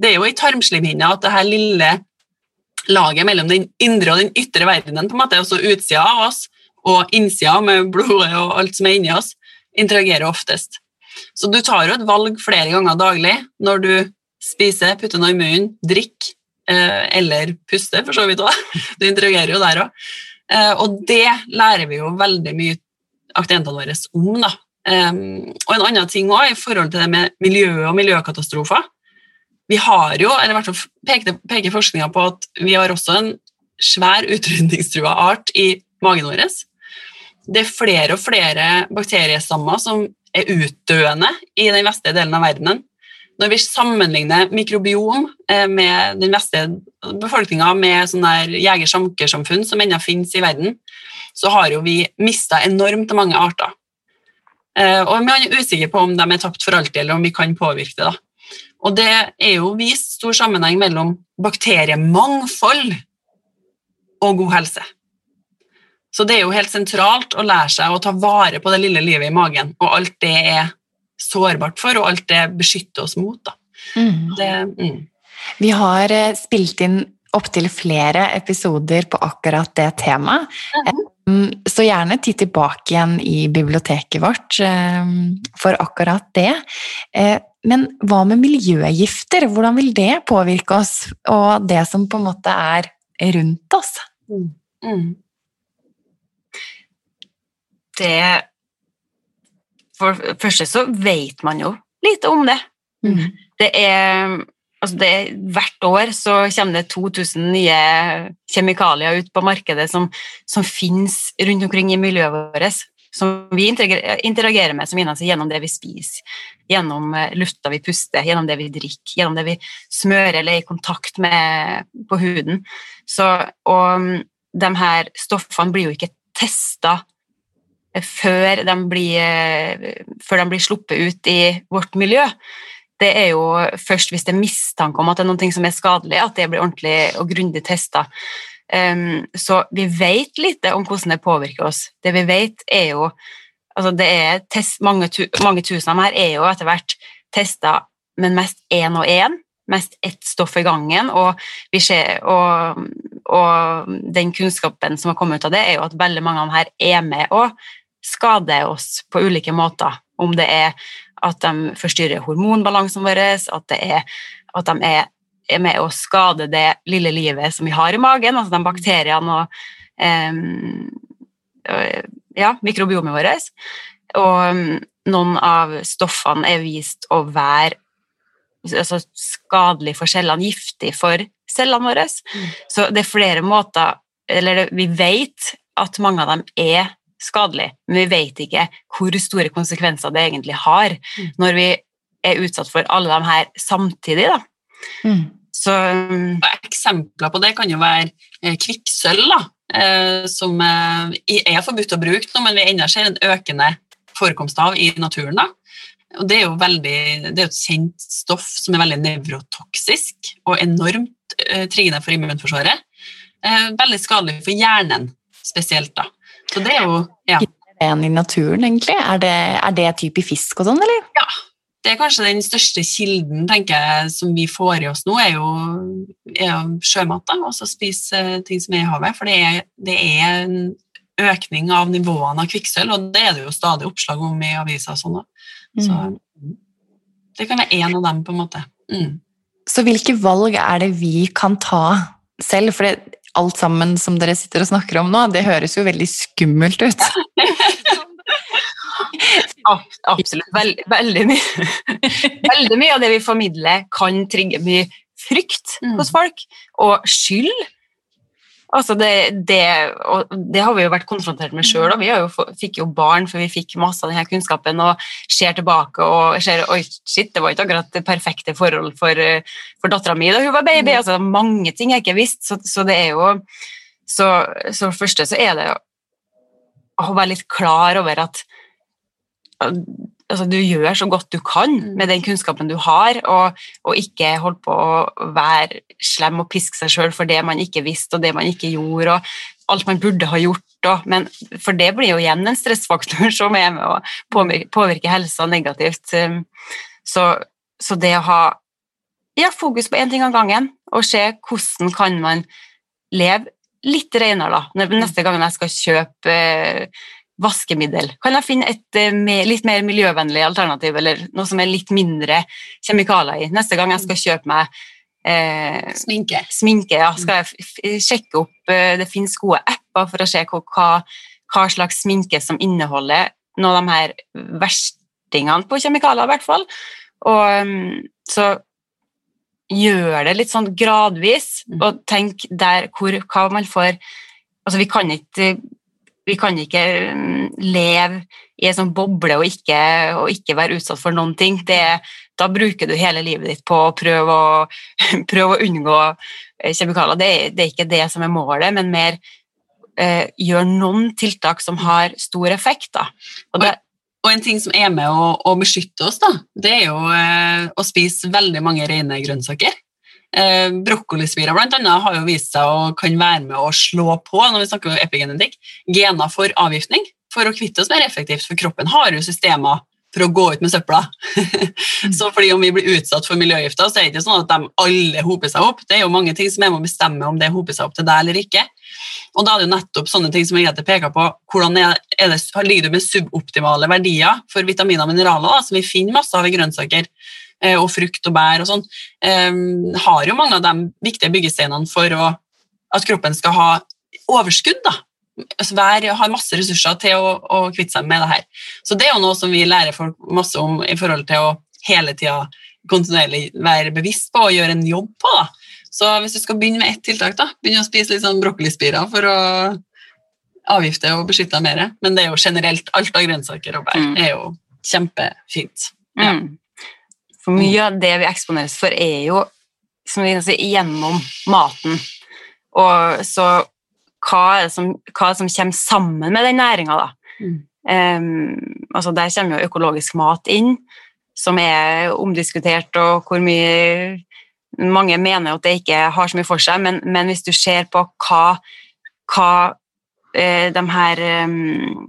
Det er jo i tarmslimhinna at det her lille laget mellom den indre og den ytre verdenen, på en måte, også utsida av oss og innsida med blodet og alt som er inni oss, interagerer oftest. Så du tar jo et valg flere ganger daglig når du spiser, putter noe i munnen, drikker eh, eller puster, for så vidt òg. Du interagerer jo der òg. Eh, og det lærer vi jo veldig mye aktientene våre om. da. Um, og en annen ting også, i forhold til det med miljø og miljøkatastrofer. Vi har jo, eller i hvert fall peker, peker forskninga på at vi har også en svær utrydningstrua art i magen vår. Det er flere og flere bakteriestammer som er utdøende i den vestlige delen av verdenen. Når vi sammenligner mikrobiom eh, med den vestlige befolkninga med jeger-sankersamfunn som ennå finnes i verden, så har jo vi mista enormt mange arter. Eh, og man er usikker på om de er tapt for alltid, eller om vi kan påvirke det. Da. Og det er jo vist stor sammenheng mellom bakteriemangfold og god helse. Så det er jo helt sentralt å lære seg å ta vare på det lille livet i magen, og alt det er sårbart for, og alt det beskytter oss mot. Da. Mm. Det, mm. Vi har eh, spilt inn opptil flere episoder på akkurat det temaet. Mm. Så gjerne titt tilbake igjen i biblioteket vårt eh, for akkurat det. Men hva med miljøgifter? Hvordan vil det påvirke oss, og det som på en måte er rundt oss? Mm. mm. Det For det første så vet man jo lite om det. Mm. Det er Altså det, hvert år så kommer det 2000 nye kjemikalier ut på markedet som, som finnes rundt omkring i miljøet vårt, som vi interagerer med som innenfor gjennom det vi spiser, gjennom eh, lufta vi puster, gjennom det vi drikker, gjennom det vi smører eller er i kontakt med på huden. Så, og mm, de her stoffene blir jo ikke testa før de, blir, eh, før de blir sluppet ut i vårt miljø det er jo først hvis det er mistanke om at det er noe som er skadelig, at det blir ordentlig og grundig testa. Så vi vet lite om hvordan det påvirker oss. Det vi vet, er jo altså er test, mange, mange, tusen av dem her er jo etter hvert testa, men mest én og én. Mest ett stoff i gangen. Og, ser, og, og, den kunnskapen som har kommet ut av det, er jo at veldig mange av dem her er med og skader oss på ulike måter. Om det er at de forstyrrer hormonbalansen vår, at, er, at de er, er, med å skade det lille livet som vi har i magen, altså de bakteriene og um, ja, mikrobiomet vårt. Og noen av stoffene er vist å være altså, skadelig for cellene, giftig for cellene våre. Mm. Så det er flere måter Eller vi vet at mange av dem er skadelige, men vi vet ikke hvor store konsekvenser det egentlig har mm. når vi er utsatt for alle de her samtidig. Da. Mm. Så, um, Eksempler på det kan jo være eh, kvikksølv, eh, som eh, er forbudt å bruke nå, men vi ennå ser en økende forekomst av i naturen. Da. Og det er jo veldig, det er et kjent stoff som er veldig nevrotoksisk og enormt triggende for immunforsvaret. Veldig skadelig for hjernen spesielt. da. Så det er jo ja. i naturen, egentlig? Er det, er det type fisk og sånn, eller? Ja. Det er kanskje den største kilden tenker jeg, som vi får i oss nå, er jo, er jo sjømat. da, Altså spise ting som er i havet. For det er, det er, en økning av nivåene av kvikksølv, og det er det jo stadig oppslag om i aviser og sånn. Så mm. det kan være én av dem, på en måte. Mm. Så hvilke valg er det vi kan ta selv? For det, alt sammen som dere sitter og snakker om nå, det høres jo veldig skummelt ut. Absolutt. Veldig, veldig mye. Veldig mye av det vi formidler, kan trigge mye frykt mm. hos folk, og skyld Altså det, det, det, har vi jo vært konfrontert med sjøl, og vi jo, fikk jo barn før vi fikk masse av denne kunnskapen, og ser tilbake og ser oi, shit, det var ikke akkurat det perfekte forhold for, for dattera mi da hun var baby. Mm. altså Mange ting jeg ikke visste, så, så, det er jo så, så første så er det å være litt klar over at altså, du gjør så godt du kan mm. med den kunnskapen du har, og, og ikke holde på å være slem og piske seg sjøl for det man ikke visste, og det man ikke gjorde, og alt man burde ha gjort. Og, men, for det blir jo igjen en stressfaktor som er med å påvirke, påvirke helsa negativt. Um, så, så, det å ha ja, fokus på én ting av gangen, og se hvordan kan man leve litt renere da, neste gang jeg skal kjøpe vaskemiddel? Kan jeg finne et uh, litt mer miljøvennlig alternativ, eller noe som er litt mindre kjemikalier i? Neste gang jeg skal kjøpe meg eh, Sminke. sminke. Ja. Skal jeg sjekke opp eh, Det finnes gode apper for å se hva, hva, hva slags sminke som inneholder noen av de her verstingene på kjemikalier, i hvert fall. Og mm, så gjør det litt sånn gradvis, Mm. og tenk der hvor, hva man får Altså, vi kan ikke vi kan ikke mm, leve i en sånn boble og ikke, og ikke være utsatt for noen ting. Det, da bruker du hele livet ditt på å prøve å, prøve å unngå eh, kjemikalier. Det, det er ikke det som er målet, men mer eh, gjør noen tiltak som har stor effekt. Og det, Og en ting som er med å, å beskytte oss, da, det er jo eh, å spise veldig mange rene grønnsaker. Eh, Brokkolispira annet har jo vist seg å kan være med å slå på når vi snakker om epigenetikk, gener for avgiftning, for å kvitte oss mer effektivt, for kroppen har jo systemer for å gå ut med søpla. så fordi om vi blir utsatt for miljøgifter, så er det ikke sånn at de alle hoper seg opp. Det er jo mange ting som er med å bestemme om det hoper seg opp til deg eller ikke. Og da er det jo nettopp sånne ting som Grete peker på, hvordan er, det, ligger du med suboptimale verdier for vitaminer og mineraler, da, som vi finner masse av i grønnsaker, og frukt og bær og sånn, eh, har jo mange av de viktige byggesteinene for å, at kroppen skal ha overskudd, da. Altså, Hver har masse ressurser til å, å kvitte seg med det her. Så det er jo noe som vi lærer folk masse om i forhold til å hele tida kontinuerlig være bevisst på og gjøre en jobb på. da. Så hvis du skal begynne med ett tiltak, da, begynne å spise litt sånn brokkolispirer for å avgifte og beskytte deg mer. Men det er jo generelt alt av grønnsaker og bær Mm. er jo kjempefint. Ja. Mm. For mye av det vi eksponeres for, er jo som vi kan si, gjennom maten. Og så hva som, hva som kommer sammen med den næringa, da? Mm. Um, altså der kommer jo økologisk mat inn, som er omdiskutert, og hvor mye mange mener at det ikke har så mye for seg, men, men hvis du ser på hva, hva uh, de her um,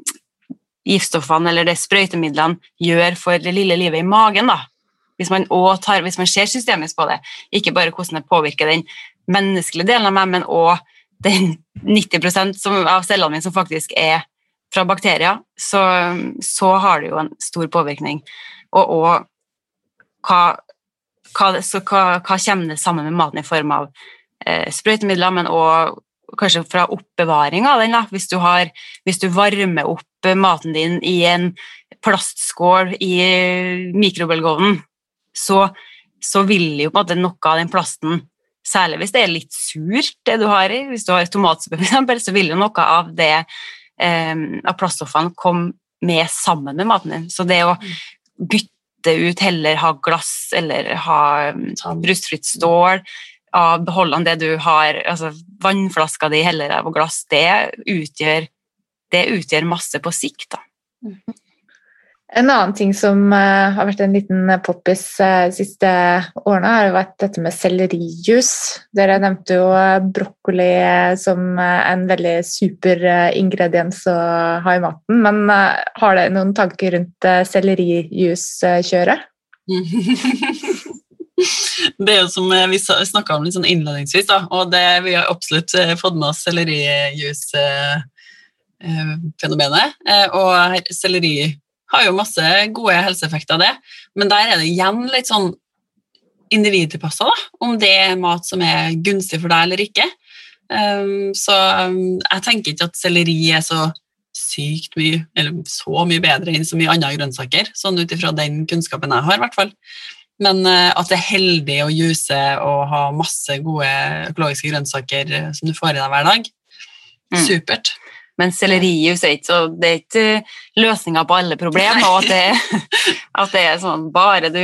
giftstoffene eller de sprøytemidlene gjør for det lille livet i magen, da. Hvis man, tar, hvis man ser systemisk på det, ikke bare hvordan det påvirker den menneskelige delen av meg, men også den 90% som, av cellene mine som faktisk er fra bakterier, så, så har det jo en stor påvirkning. Og, og hva, hva, hva, hva kommer det sammen med maten i form av eh, sprøytemidler, men også kanskje fra oppbevaring av den. Da. Hvis, du har, hvis du varmer opp maten din i en plastskål i mikrobølgeovnen, så, så vil jo på en måte noe av den plasten Særlig hvis det er litt surt, det du har i. Hvis du har tomatsuppe, f.eks., så vil jo noe av det eh, av plaststoffene komme med sammen med maten din. Så det å bytte ut, heller ha glass eller ha Ta- rustfritt stål av beholdene det du har, altså vannflaska di heller av glass, det utgjør, det utgjør masse på sikt. Da. En annen ting som eh, har vært en liten poppis uh, de siste årene, har vært dette med sellerijus. Dere nevnte jo eh, brokkoli eh, som eh, en veldig super eh, ingrediens å ha i maten. Men eh, har dere noen tanker rundt sellerijus-kjøret? Det er jo som eh, vi snakka om litt sånn innledningsvis, da, og det, vi har absolutt eh, fått med oss sellerijus-fenomenet. Og selleri har jo masse gode helseeffekter av det, men der er det igjen litt sånn individtilpassa, om det er mat som er gunstig for deg eller ikke. Um, Så um, jeg tenker ikke at selleri er så sykt mye, eller så mye bedre enn så mye andre grønnsaker, sånn ut ifra den kunnskapen jeg har, i hvert fall. Men eh, at det er heldig å juse og ha masse gode økologiske grønnsaker eh, som du får i deg hver dag, Mm. Men sellerijus er ikke, så, det er ikke løsninga på alle problemer. Og at det, at det er sånn bare du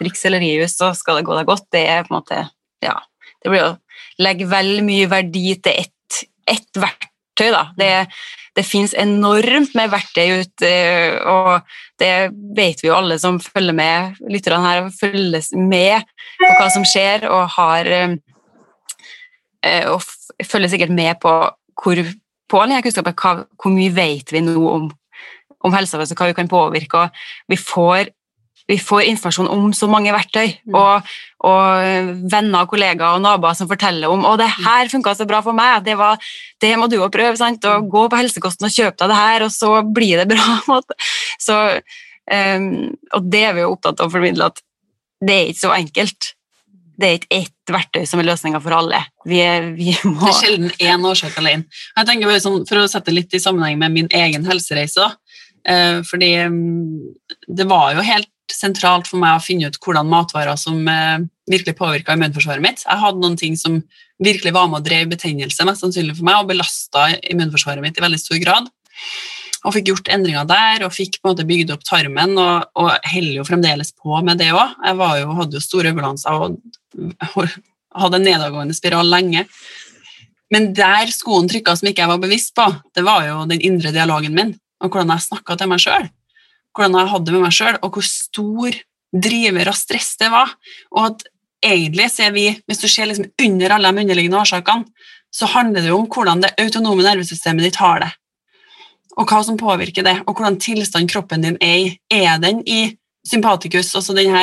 drikker sellerijus, så skal det gå deg godt. Det er på en måte Ja. Det blir å legge vel mye verdi til ett ett verktøy, da. Det, det fins enormt med verktøy ute, og det vet vi jo alle som følger med, lytterne her, følges med på hva som skjer, og har eh, og følger sikkert med på hvor på all kunnskapen, hva, hvor mye vet vi nå om, om helsa vår, hva vi kan påvirke. og Vi får, vi får informasjon om så mange verktøy, Mm. og, og venner kollegaer og naboer som forteller om å det her funka så bra for meg, det, var, det må du òg prøve. sant? Og Gå på helsekosten og kjøp deg det her, og så blir det bra. Så, um, og det er vi jo opptatt av å formidle, at det er ikke så enkelt. Det er ikke ett verktøy som er løsninga for alle. Vi, er, vi må Det er sjelden én årsak alene. Jeg tenker bare sånn, For å sette det litt i sammenheng med min egen helsereise. Eh, fordi mm, det var jo helt sentralt for meg å finne ut hvordan matvarer som eh, virkelig påvirka immunforsvaret mitt. Jeg hadde noen ting som virkelig var med og drev betennelse mest sannsynlig for meg, og belasta immunforsvaret mitt i veldig stor grad. Og fikk gjort endringer der, og fikk på en måte bygd opp tarmen, og, og holder jo fremdeles på med det òg. Jeg jo, hadde jo store øvelanser og hadde en nedadgående spiral lenge. Men der skoen trykka som ikke jeg var bevisst på, det var jo den indre dialogen min, og hvordan jeg snakka til meg sjøl. Hvordan jeg hadde det med meg sjøl, og hvor stor driver av stress det var. Og at egentlig så er vi, hvis du ser liksom under alle de underliggende årsakene, så handler det jo om hvordan det autonome nervesystemet ditt har det. Og hva som påvirker det, og hvordan tilstand kroppen din er i. Er den i sympatikus, altså denne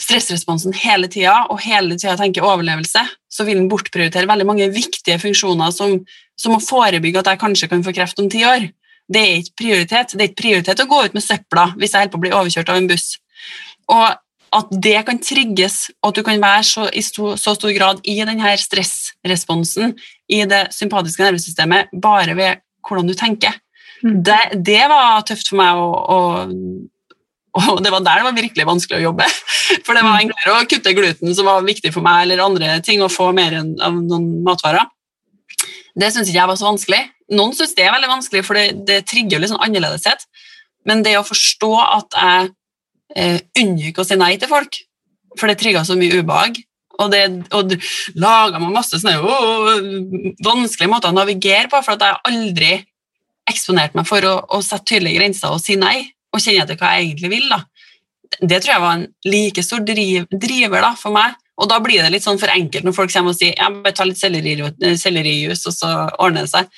stressresponsen hele tida, og hele tida tenker overlevelse, så vil den bortprioritere veldig mange viktige funksjoner som, som å forebygge at jeg kanskje kan få kreft om ti år. Det er ikke prioritet. Det er ikke prioritet å gå ut med søpla hvis jeg holder på å bli overkjørt av en buss. Og at det kan trigges, og at du kan være så, i sto, så stor grad i denne stressresponsen i det sympatiske nervesystemet bare ved hvordan du tenker. Mm. Det, det var tøft for meg, og, og, og det var der det var virkelig vanskelig å jobbe. For det var enklere å kutte gluten, som var viktig for meg, eller andre ting, og få mer enn- av noen matvarer. Det syns ikke jeg var så vanskelig. Noen syns det er veldig vanskelig, for det, det trigger litt sånn annerledeshet. Men det å forstå at jeg eh, unngikk å si nei til folk, for det trigga så mye ubehag, og det og laga meg masse sånne å, vanskelige måter å navigere på, for at jeg aldri eksponerte meg for å, å sette tydelige grenser og si nei, og kjenne etter hva jeg egentlig vil. da. Det tror jeg var en like stor driv, driver da, for meg. Og da blir det litt sånn for enkelt når folk kommer og sier ja, bare ta litt selleri- sellerijus, og så ordner det seg.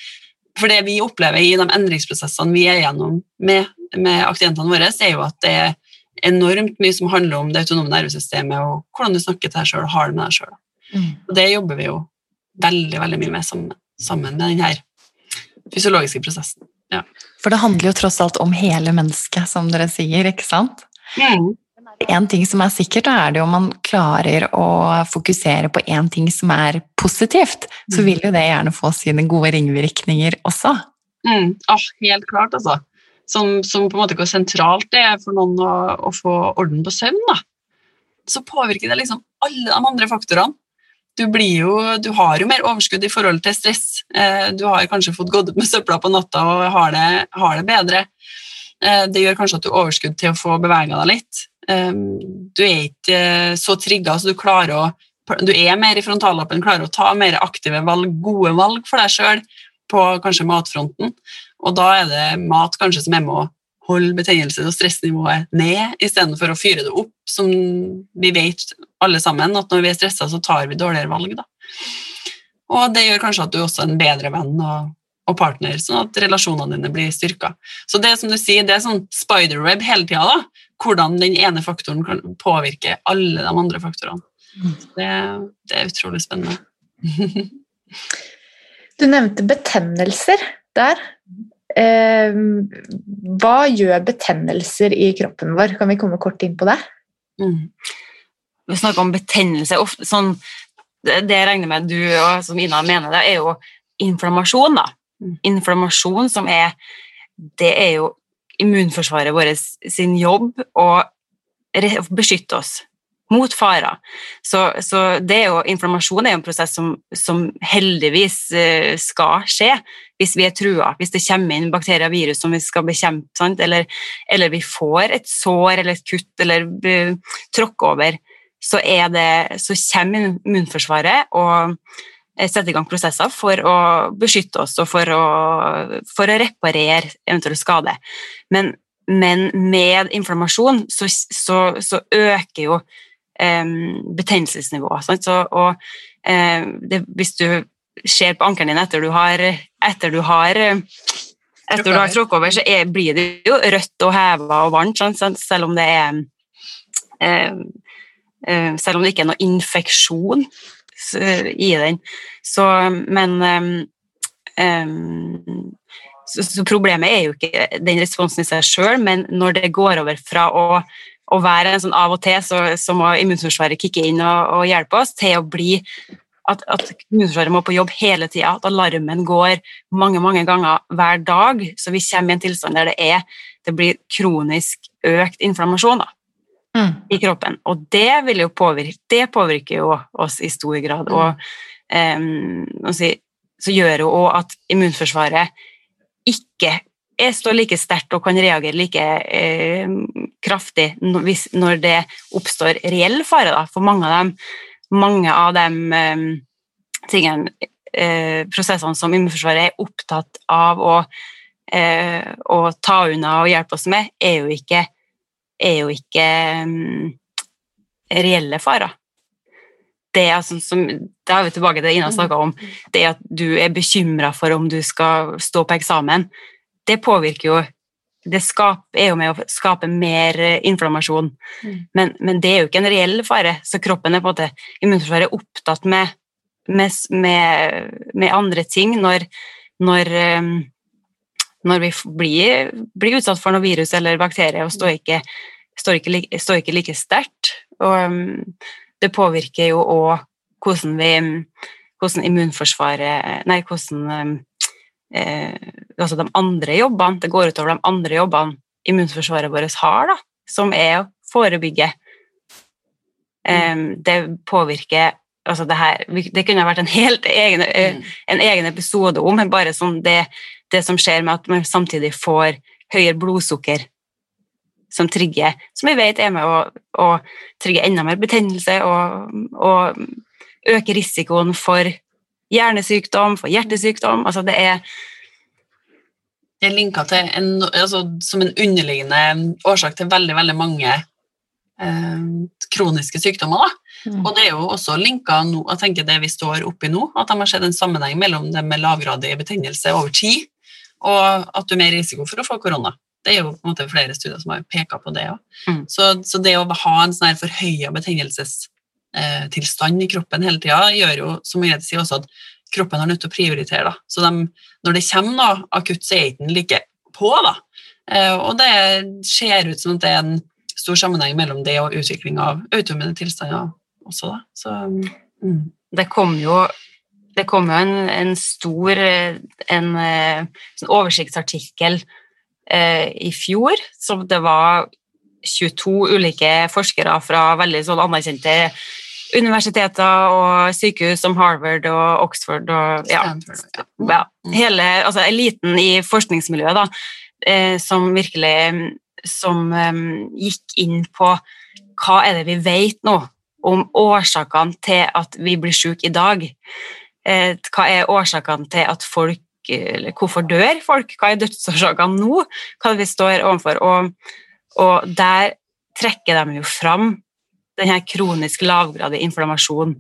For det vi opplever i de endringsprosessene vi er gjennom med, med aktivitentene våre, er jo at det er enormt mye som handler om det autonome nervesystemet og hvordan du snakker til deg sjøl og har det med deg sjøl. Og det jobber vi jo veldig veldig mye med sammen, sammen med denne fysiologiske prosessen. Ja. For det handler jo tross alt om hele mennesket, som dere sier, ikke sant? En ting som er sikkert, da er det jo om man klarer å fokusere på én ting som er positivt, så Mm. vil jo det gjerne få sine gode ringvirkninger også. Mm. Ah, helt klart, altså. Som, som på en måte hvor sentralt det er for noen å, å få orden på søvn, da. Så påvirker det liksom alle de andre faktorene. Du, jo, du har jo mer overskudd i forhold til stress. Eh, du har kanskje fått gått ut med søpla på natta og har det, har det bedre. Eh, det gjør kanskje at du har overskudd til å få bevega deg litt. Eh, du er ikke så trigga, så du klarer å du er mer i frontallappen, klarer å ta mer aktive valg, gode valg for deg sjøl på kanskje matfronten. Og da er det mat kanskje som er med å holde betennelse og stressnivået ned, istedenfor å fyre det opp, som vi vet alle sammen, at når vi er stressa, så tar vi dårligere valg. Da. Og det gjør kanskje at du også er en bedre venn og, og partner, sånn at relasjonene dine blir styrka. Så det som du sier, det er sånn spiderweb hele tida. Hvordan den ene faktoren kan påvirke alle de andre faktorene. Det, det er utrolig spennende. Du nevnte betennelser der. Eh, hva gjør betennelser i kroppen vår? Kan vi komme kort inn på det? Mm. Vi snakker om betennelse. Ofte, sånn, det, jeg regner med du og som Ina mener, det er jo inflammasjon. da. Mm. Inflammasjon som er Det er jo immunforsvaret vårt sin jobb å beskytte oss mot farer. Så, så det er jo, inflammasjon er jo en prosess som, som heldigvis eh, skal skje hvis vi er trua, hvis det kommer inn bakterier og virus som vi skal bekjempe? Eller, eller vi får et sår eller et kutt eller uh, tråkke over, så, det, så kommer immunforsvaret og eh, setter i gang prosesser for å beskytte oss og for å, for å reparere eventuell skade. Men, men med inflammasjon så, så, så øker jo eh, betennelsesnivået. Og eh, det, hvis du ser på ankelen din etter du har, etter du har eh, etter du har tråkket over, så er, blir det jo rødt og heva og varmt? Sant? selv om det er eh, eh, Selv om det ikke er noe infeksjon i den. Så, men eh, eh, så, så problemet er jo ikke den responsen i seg sjøl, men når det går over fra å, å være en sånn av og til så, så må immunforsvaret kicke inn og, og hjelpe oss, til å bli at, at immunforsvaret må på jobb hele tida, at alarmen går mange mange ganger hver dag, så vi kommer i en tilstand der det, er, det blir kronisk økt inflammasjon da, Mm. i kroppen. Og det, vil jo påvirke, det påvirker jo oss i stor grad. Og um, hva si, så gjør jo også at immunforsvaret ikke står like sterkt og kan reagere like eh, kraftig når det oppstår reell fare da, for mange av dem mange av de eh, tingene, eh, prosessene som immunforsvaret er opptatt av å, eh, å ta unna og hjelpe oss med, er jo ikke, er jo ikke mm, reelle farer. Det er altså som, da er vi tilbake til det Ina snakka om, det at du er bekymra for om du skal stå på eksamen. Det påvirker jo Det skap, er jo med å skape mer eh, inflammasjon. Mm. Men, men det er jo ikke en reell fare, så kroppen er på en måte immunforsvaret er opptatt med, med, med, andre ting når, når, eh, når vi blir, blir utsatt for noe virus eller bakterier og står ikke, står ikke, står ikke like sterkt. Og um, det påvirker jo òg hvordan vi hvordan immunforsvaret Nei, hvordan eh, Altså de andre jobbene Det går utover de andre jobbene immunforsvaret vårt har, da, som er å forebygge. Eh, det påvirker altså det, her, det kunne ha vært en helt egen, eh, Mm. en egen episode om, men bare sånn det, det som skjer med at man samtidig får høyere blodsukker som trigger, som vi vet er med å, å trigge enda mer betennelse og, og øke risikoen for hjernesykdom, for hjertesykdom. Altså det er Det er linka til en, altså, som en underliggende årsak til veldig, veldig mange eh, kroniske sykdommer. Da. Mm. Og det er jo også linka nå, jeg tenker det vi står oppi nå, at de har sett en sammenheng mellom det med lavgradig betennelse over tid, og at du er mer risiko for å få korona. Det er jo på en måte flere studier som har peka på det òg. Mm. Så, så det å ha en sånn her forhøya betennelsestilstand i kroppen hele tida, gjør jo, som Margrethe sier, også at kroppen har nødt til å prioritere. Da. Så de, når det kommer noe akutt, så er ikke den like på. da. Eh, og det ser ut som at det er en stor sammenheng mellom det og utvikling av autoimmune tilstander også. Da. Så, mm. det kom jo det kom jo en, en stor en, en, eh, oversiktsartikkel eh, i fjor, som det var 22 ulike forskere fra veldig sånn anerkjente universiteter og sykehus som Harvard og Oxford og ja, Stanford, ja. ja, hele altså eliten i forskningsmiljøet da, eh, som virkelig mm, som eh, gikk inn på hva er det vi vet nå om årsakene til at vi blir syke i dag. Eh, hva er årsakene til at folk eller Hvorfor dør folk? Hva er dødsårsakene nå? Hva er det vi står overfor? Og, og der trekker de jo fram denne kronisk lavgradig inflammasjon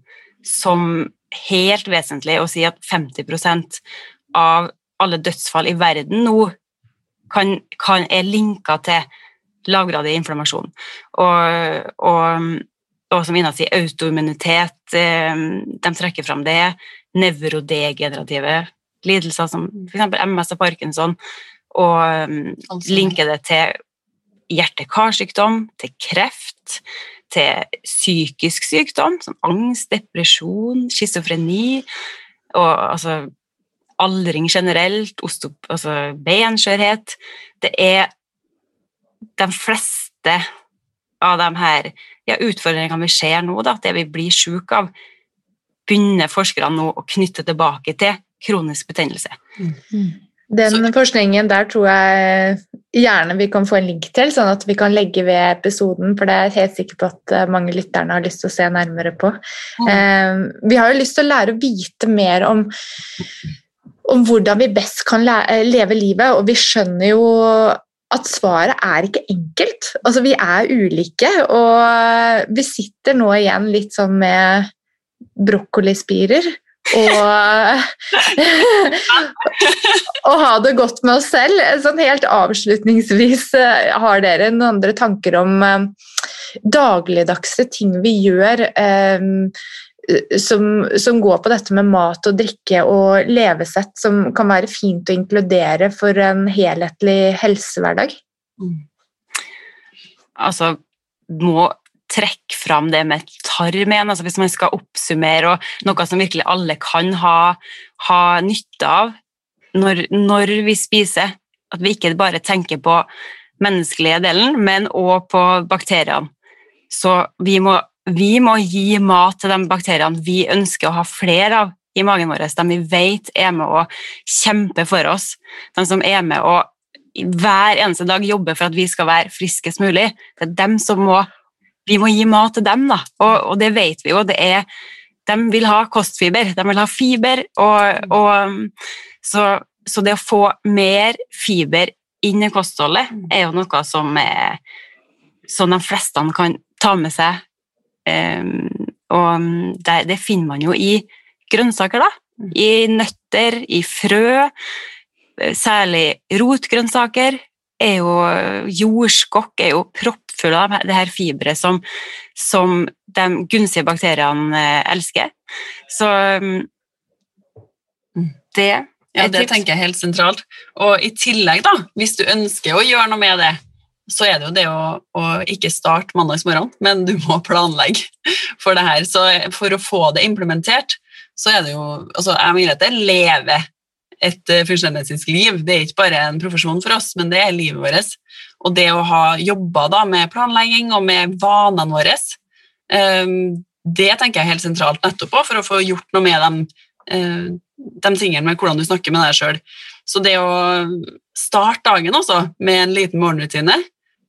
som helt vesentlig å si at 50% av alle dødsfall i verden nå kan, kan er linka til lavgradig inflammasjon. Og, og, og som Ina sier, autoimmunitet, eh, de trekker fram det. Nevrodegenerative lidelser som f.eks. MS og Parkinson, og um, Altså, linker det til hjerte-karsykdom, til kreft, til psykisk sykdom, som angst, depresjon, schizofreni, og altså aldring generelt, ostop, altså benskjørhet. Det er de fleste av de her ja, utfordringene vi ser nå, da, det vi blir syke av, begynner forskerne nå å knytte tilbake til kronisk betennelse. Den forskningen der tror jeg gjerne vi kan få en link til, sånn at vi kan legge ved episoden, for det er jeg helt sikker på at eh, mange lytterne har lyst til å se nærmere på. Eh, vi har jo lyst til å lære å vite mer om, om hvordan vi best kan eh, leve livet, og vi skjønner jo at svaret er ikke enkelt. Altså, vi er ulike, og vi sitter nå igjen litt sånn med brokkolispirer. Og, og ha det godt med oss selv. Sånn helt avslutningsvis, eh, har dere noen andre tanker om eh, dagligdagse ting vi gjør eh, som, som går på dette med mat og drikke og levesett, som kan være fint å inkludere for en helhetlig helsehverdag? Altså, må trekke fram det med tarmen, altså hvis man skal oppsummere og noe som virkelig alle kan ha, ha nytte av når, når vi spiser. At vi ikke bare tenker på menneskelige delen, men òg på bakteriene. Så vi må, vi må gi mat til de bakteriene vi ønsker å ha flere av i magen vår, de vi vet er med å kjempe for oss, de som er med å hver eneste dag jobbe for at vi skal være friskest mulig. Det er dem som må Vi må gi mat til dem, da. Og, og det vet vi jo. det er de vil ha kostfiber, de vil ha fiber. Og, og, så, så, det å få mer fiber inn i kostholdet er jo noe som, er, som de fleste kan ta med seg. Um, og det, det, finner man jo i grønnsaker, da. I nøtter, i frø, særlig rotgrønnsaker, er jo jordskokk er jo proppfull av det her fiberet som, som, de gunstige bakteriene eh, elsker. Så mm, det ja, det tenker jeg helt sentralt. Og i tillegg, da, hvis du ønsker å gjøre noe med det, så er det jo det å, å ikke starte mandagsmorgen, men du må planlegge for det her. Så for å få det implementert, så er det jo altså Jeg mener at det lever et uh, funksjonsmedisinsk liv. Det er ikke bare en profesjon for oss, men det er livet vårt. Og det å ha jobba med planlegging og med vanene våre, um, det tenker jeg er helt sentralt nettopp for å få gjort noe med dem, uh, de tingene med hvordan du snakker med deg sjøl. Så det å starte dagen også med en liten morgenrutine,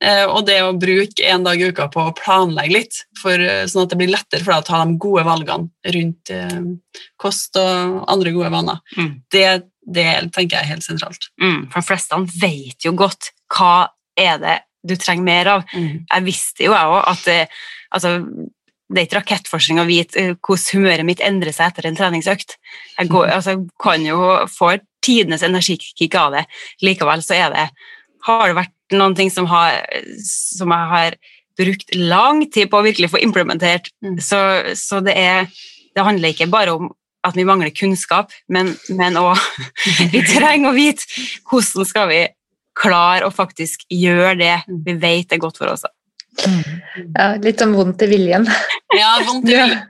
uh, og det å bruke en dag i uka på å planlegge litt, for, sånn at det blir lettere for deg å ta de gode valgene rundt kost og andre gode vaner, mm. det det tenker jeg er helt sentralt. Mm, for de fleste vet jo godt hva er det du trenger mer av. Mm. Jeg visste jo jeg òg at det, altså, det er ikke rakettforskning å vite eh, hvordan humøret mitt endrer seg etter en treningsøkt. Jeg går, mm. altså, kan jo få tidenes energikick av det. Likevel så er det Har det vært noen ting som, har, som jeg har brukt lang tid på å virkelig få implementert, mm. så, så det er det handler ikke bare om at vi mangler kunnskap, men, òg vi trenger å vite hvordan skal vi klare å faktisk gjøre det vi vet er godt for oss. Ja, litt sånn vondt i viljen. Ja, vondt i viljen.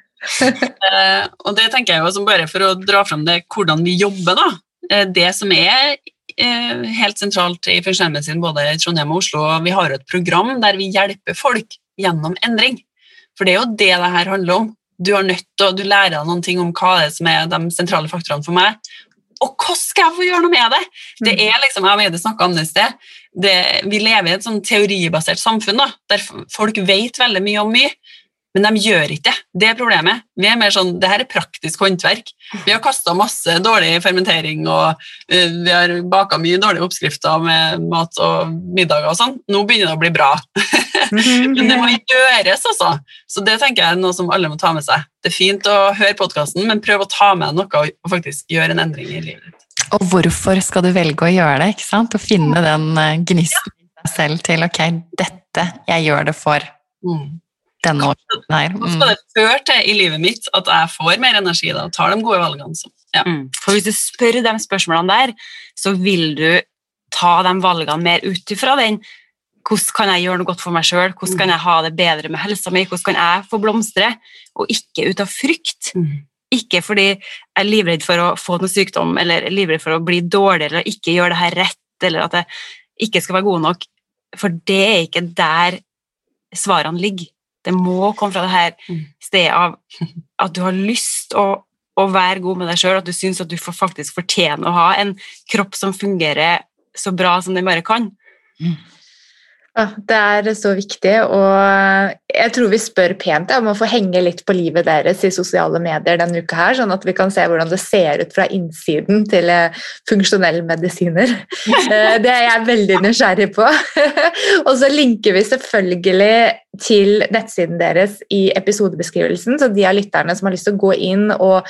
uh, og det tenker jeg jo som bare for å dra fram det hvordan vi jobber, da. Uh, det som er uh, helt sentralt i funksjonsmedisin både i Trondheim og Oslo, vi har jo et program der vi hjelper folk gjennom endring. For det er jo det det her handler om du har nødt til, du lærer deg noen ting om hva det er som er de sentrale faktorene for meg. Og hva skal jeg få gjøre noe med det? Det mm. er liksom, Jeg har snakka om det i sted. Det, vi lever i et sånn teoribasert samfunn da, der folk vet veldig mye om mye, men de gjør ikke det. Det er problemet. Vi er mer sånn, det her er praktisk håndverk. Vi har kasta masse dårlig fermentering, og uh, vi har baka mye dårlige oppskrifter med mat og middager og sånn. Nå begynner det å bli bra. Mhm. men det må gjøres, altså. Så det tenker jeg er noe som alle må ta med seg. Det er fint å høre podkasten, men prøv å ta med noe og faktisk gjøre en endring i livet. Og hvorfor skal du velge å gjøre det? ikke sant? Å finne den eh, gnisten i deg selv til ok, dette jeg gjør det for. Mm denne årsaken her. Mm. skal det føre til i livet mitt at jeg får mer energi da, og tar de gode valgene. Så, ja. mm. For hvis du spør de spørsmålene der, så vil du ta de valgene mer ut ifra den hvordan kan jeg gjøre noe godt for meg sjøl, hvordan kan mm. jeg ha det bedre med helsa mi, hvordan kan jeg få blomstre, og ikke ut av frykt. Mm. Ikke fordi jeg er livredd for å få noe sykdom eller livredd for å bli dårlig eller ikke gjøre det her rett, eller at jeg ikke skal være god nok, for det er ikke der svarene ligger. Det må komme fra det her mm. stedet av at du har lyst å, å være god med deg sjøl, at du syns at du faktisk fortjener å ha en kropp som fungerer så bra som den bare kan. Mm. Ja, det er så viktig, og jeg tror vi spør pent om å få henge litt på livet deres i sosiale medier denne uka, her, sånn at vi kan se hvordan det ser ut fra innsiden til eh, funksjonelle medisiner. Eh, det er jeg veldig nysgjerrig på. Og så linker vi selvfølgelig til nettsiden deres i episodebeskrivelsen, så de av lytterne som har lyst til å gå inn og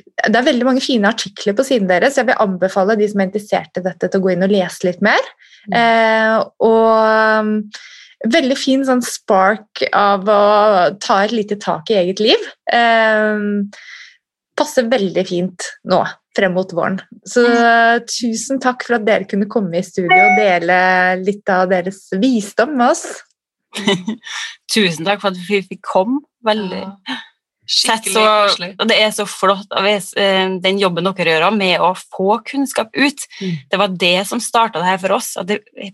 det er veldig mange fine artikler på siden deres. Jeg vil anbefale de som er interessert i dette, til å gå inn og lese litt mer. Eh, og um, veldig fin sånn spark av å ta et lite tak i eget liv. Eh, passer veldig fint nå frem mot våren. Så tusen takk for at dere kunne komme i studio og dele litt av deres visdom med oss. Tusen takk for at vi fikk komme. Veldig. Sett Skikkelig så, koselig. og det er så flott eh, den jobben dere gjør med å få kunnskap ut. Mm. Det var det som starta det her for oss. at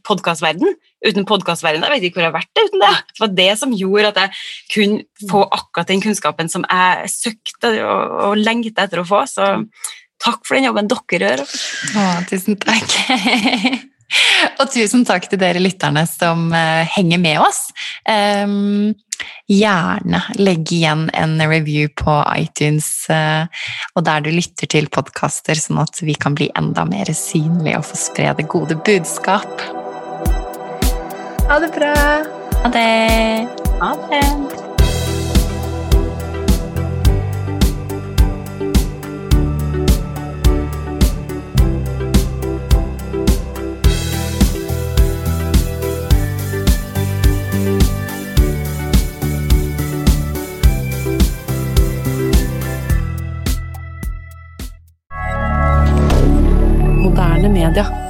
Podkastverden. Uten podkastverden, jeg vet ikke hvor jeg har vært det uten det. Det var det som gjorde at jeg kunne få akkurat den kunnskapen som jeg søkte og, og lengta etter å få. Så takk for den jobben dere gjør. Å, tusen takk. Og tusen takk til dere lytterne som eh, henger med oss. Em, gjerne legg igjen en review på iTunes eh, og der du lytter til podkaster, sånn at vi kan bli enda mer synlige og få spre det gode budskap. Ha det bra! Ha det! Ha det. moderne media.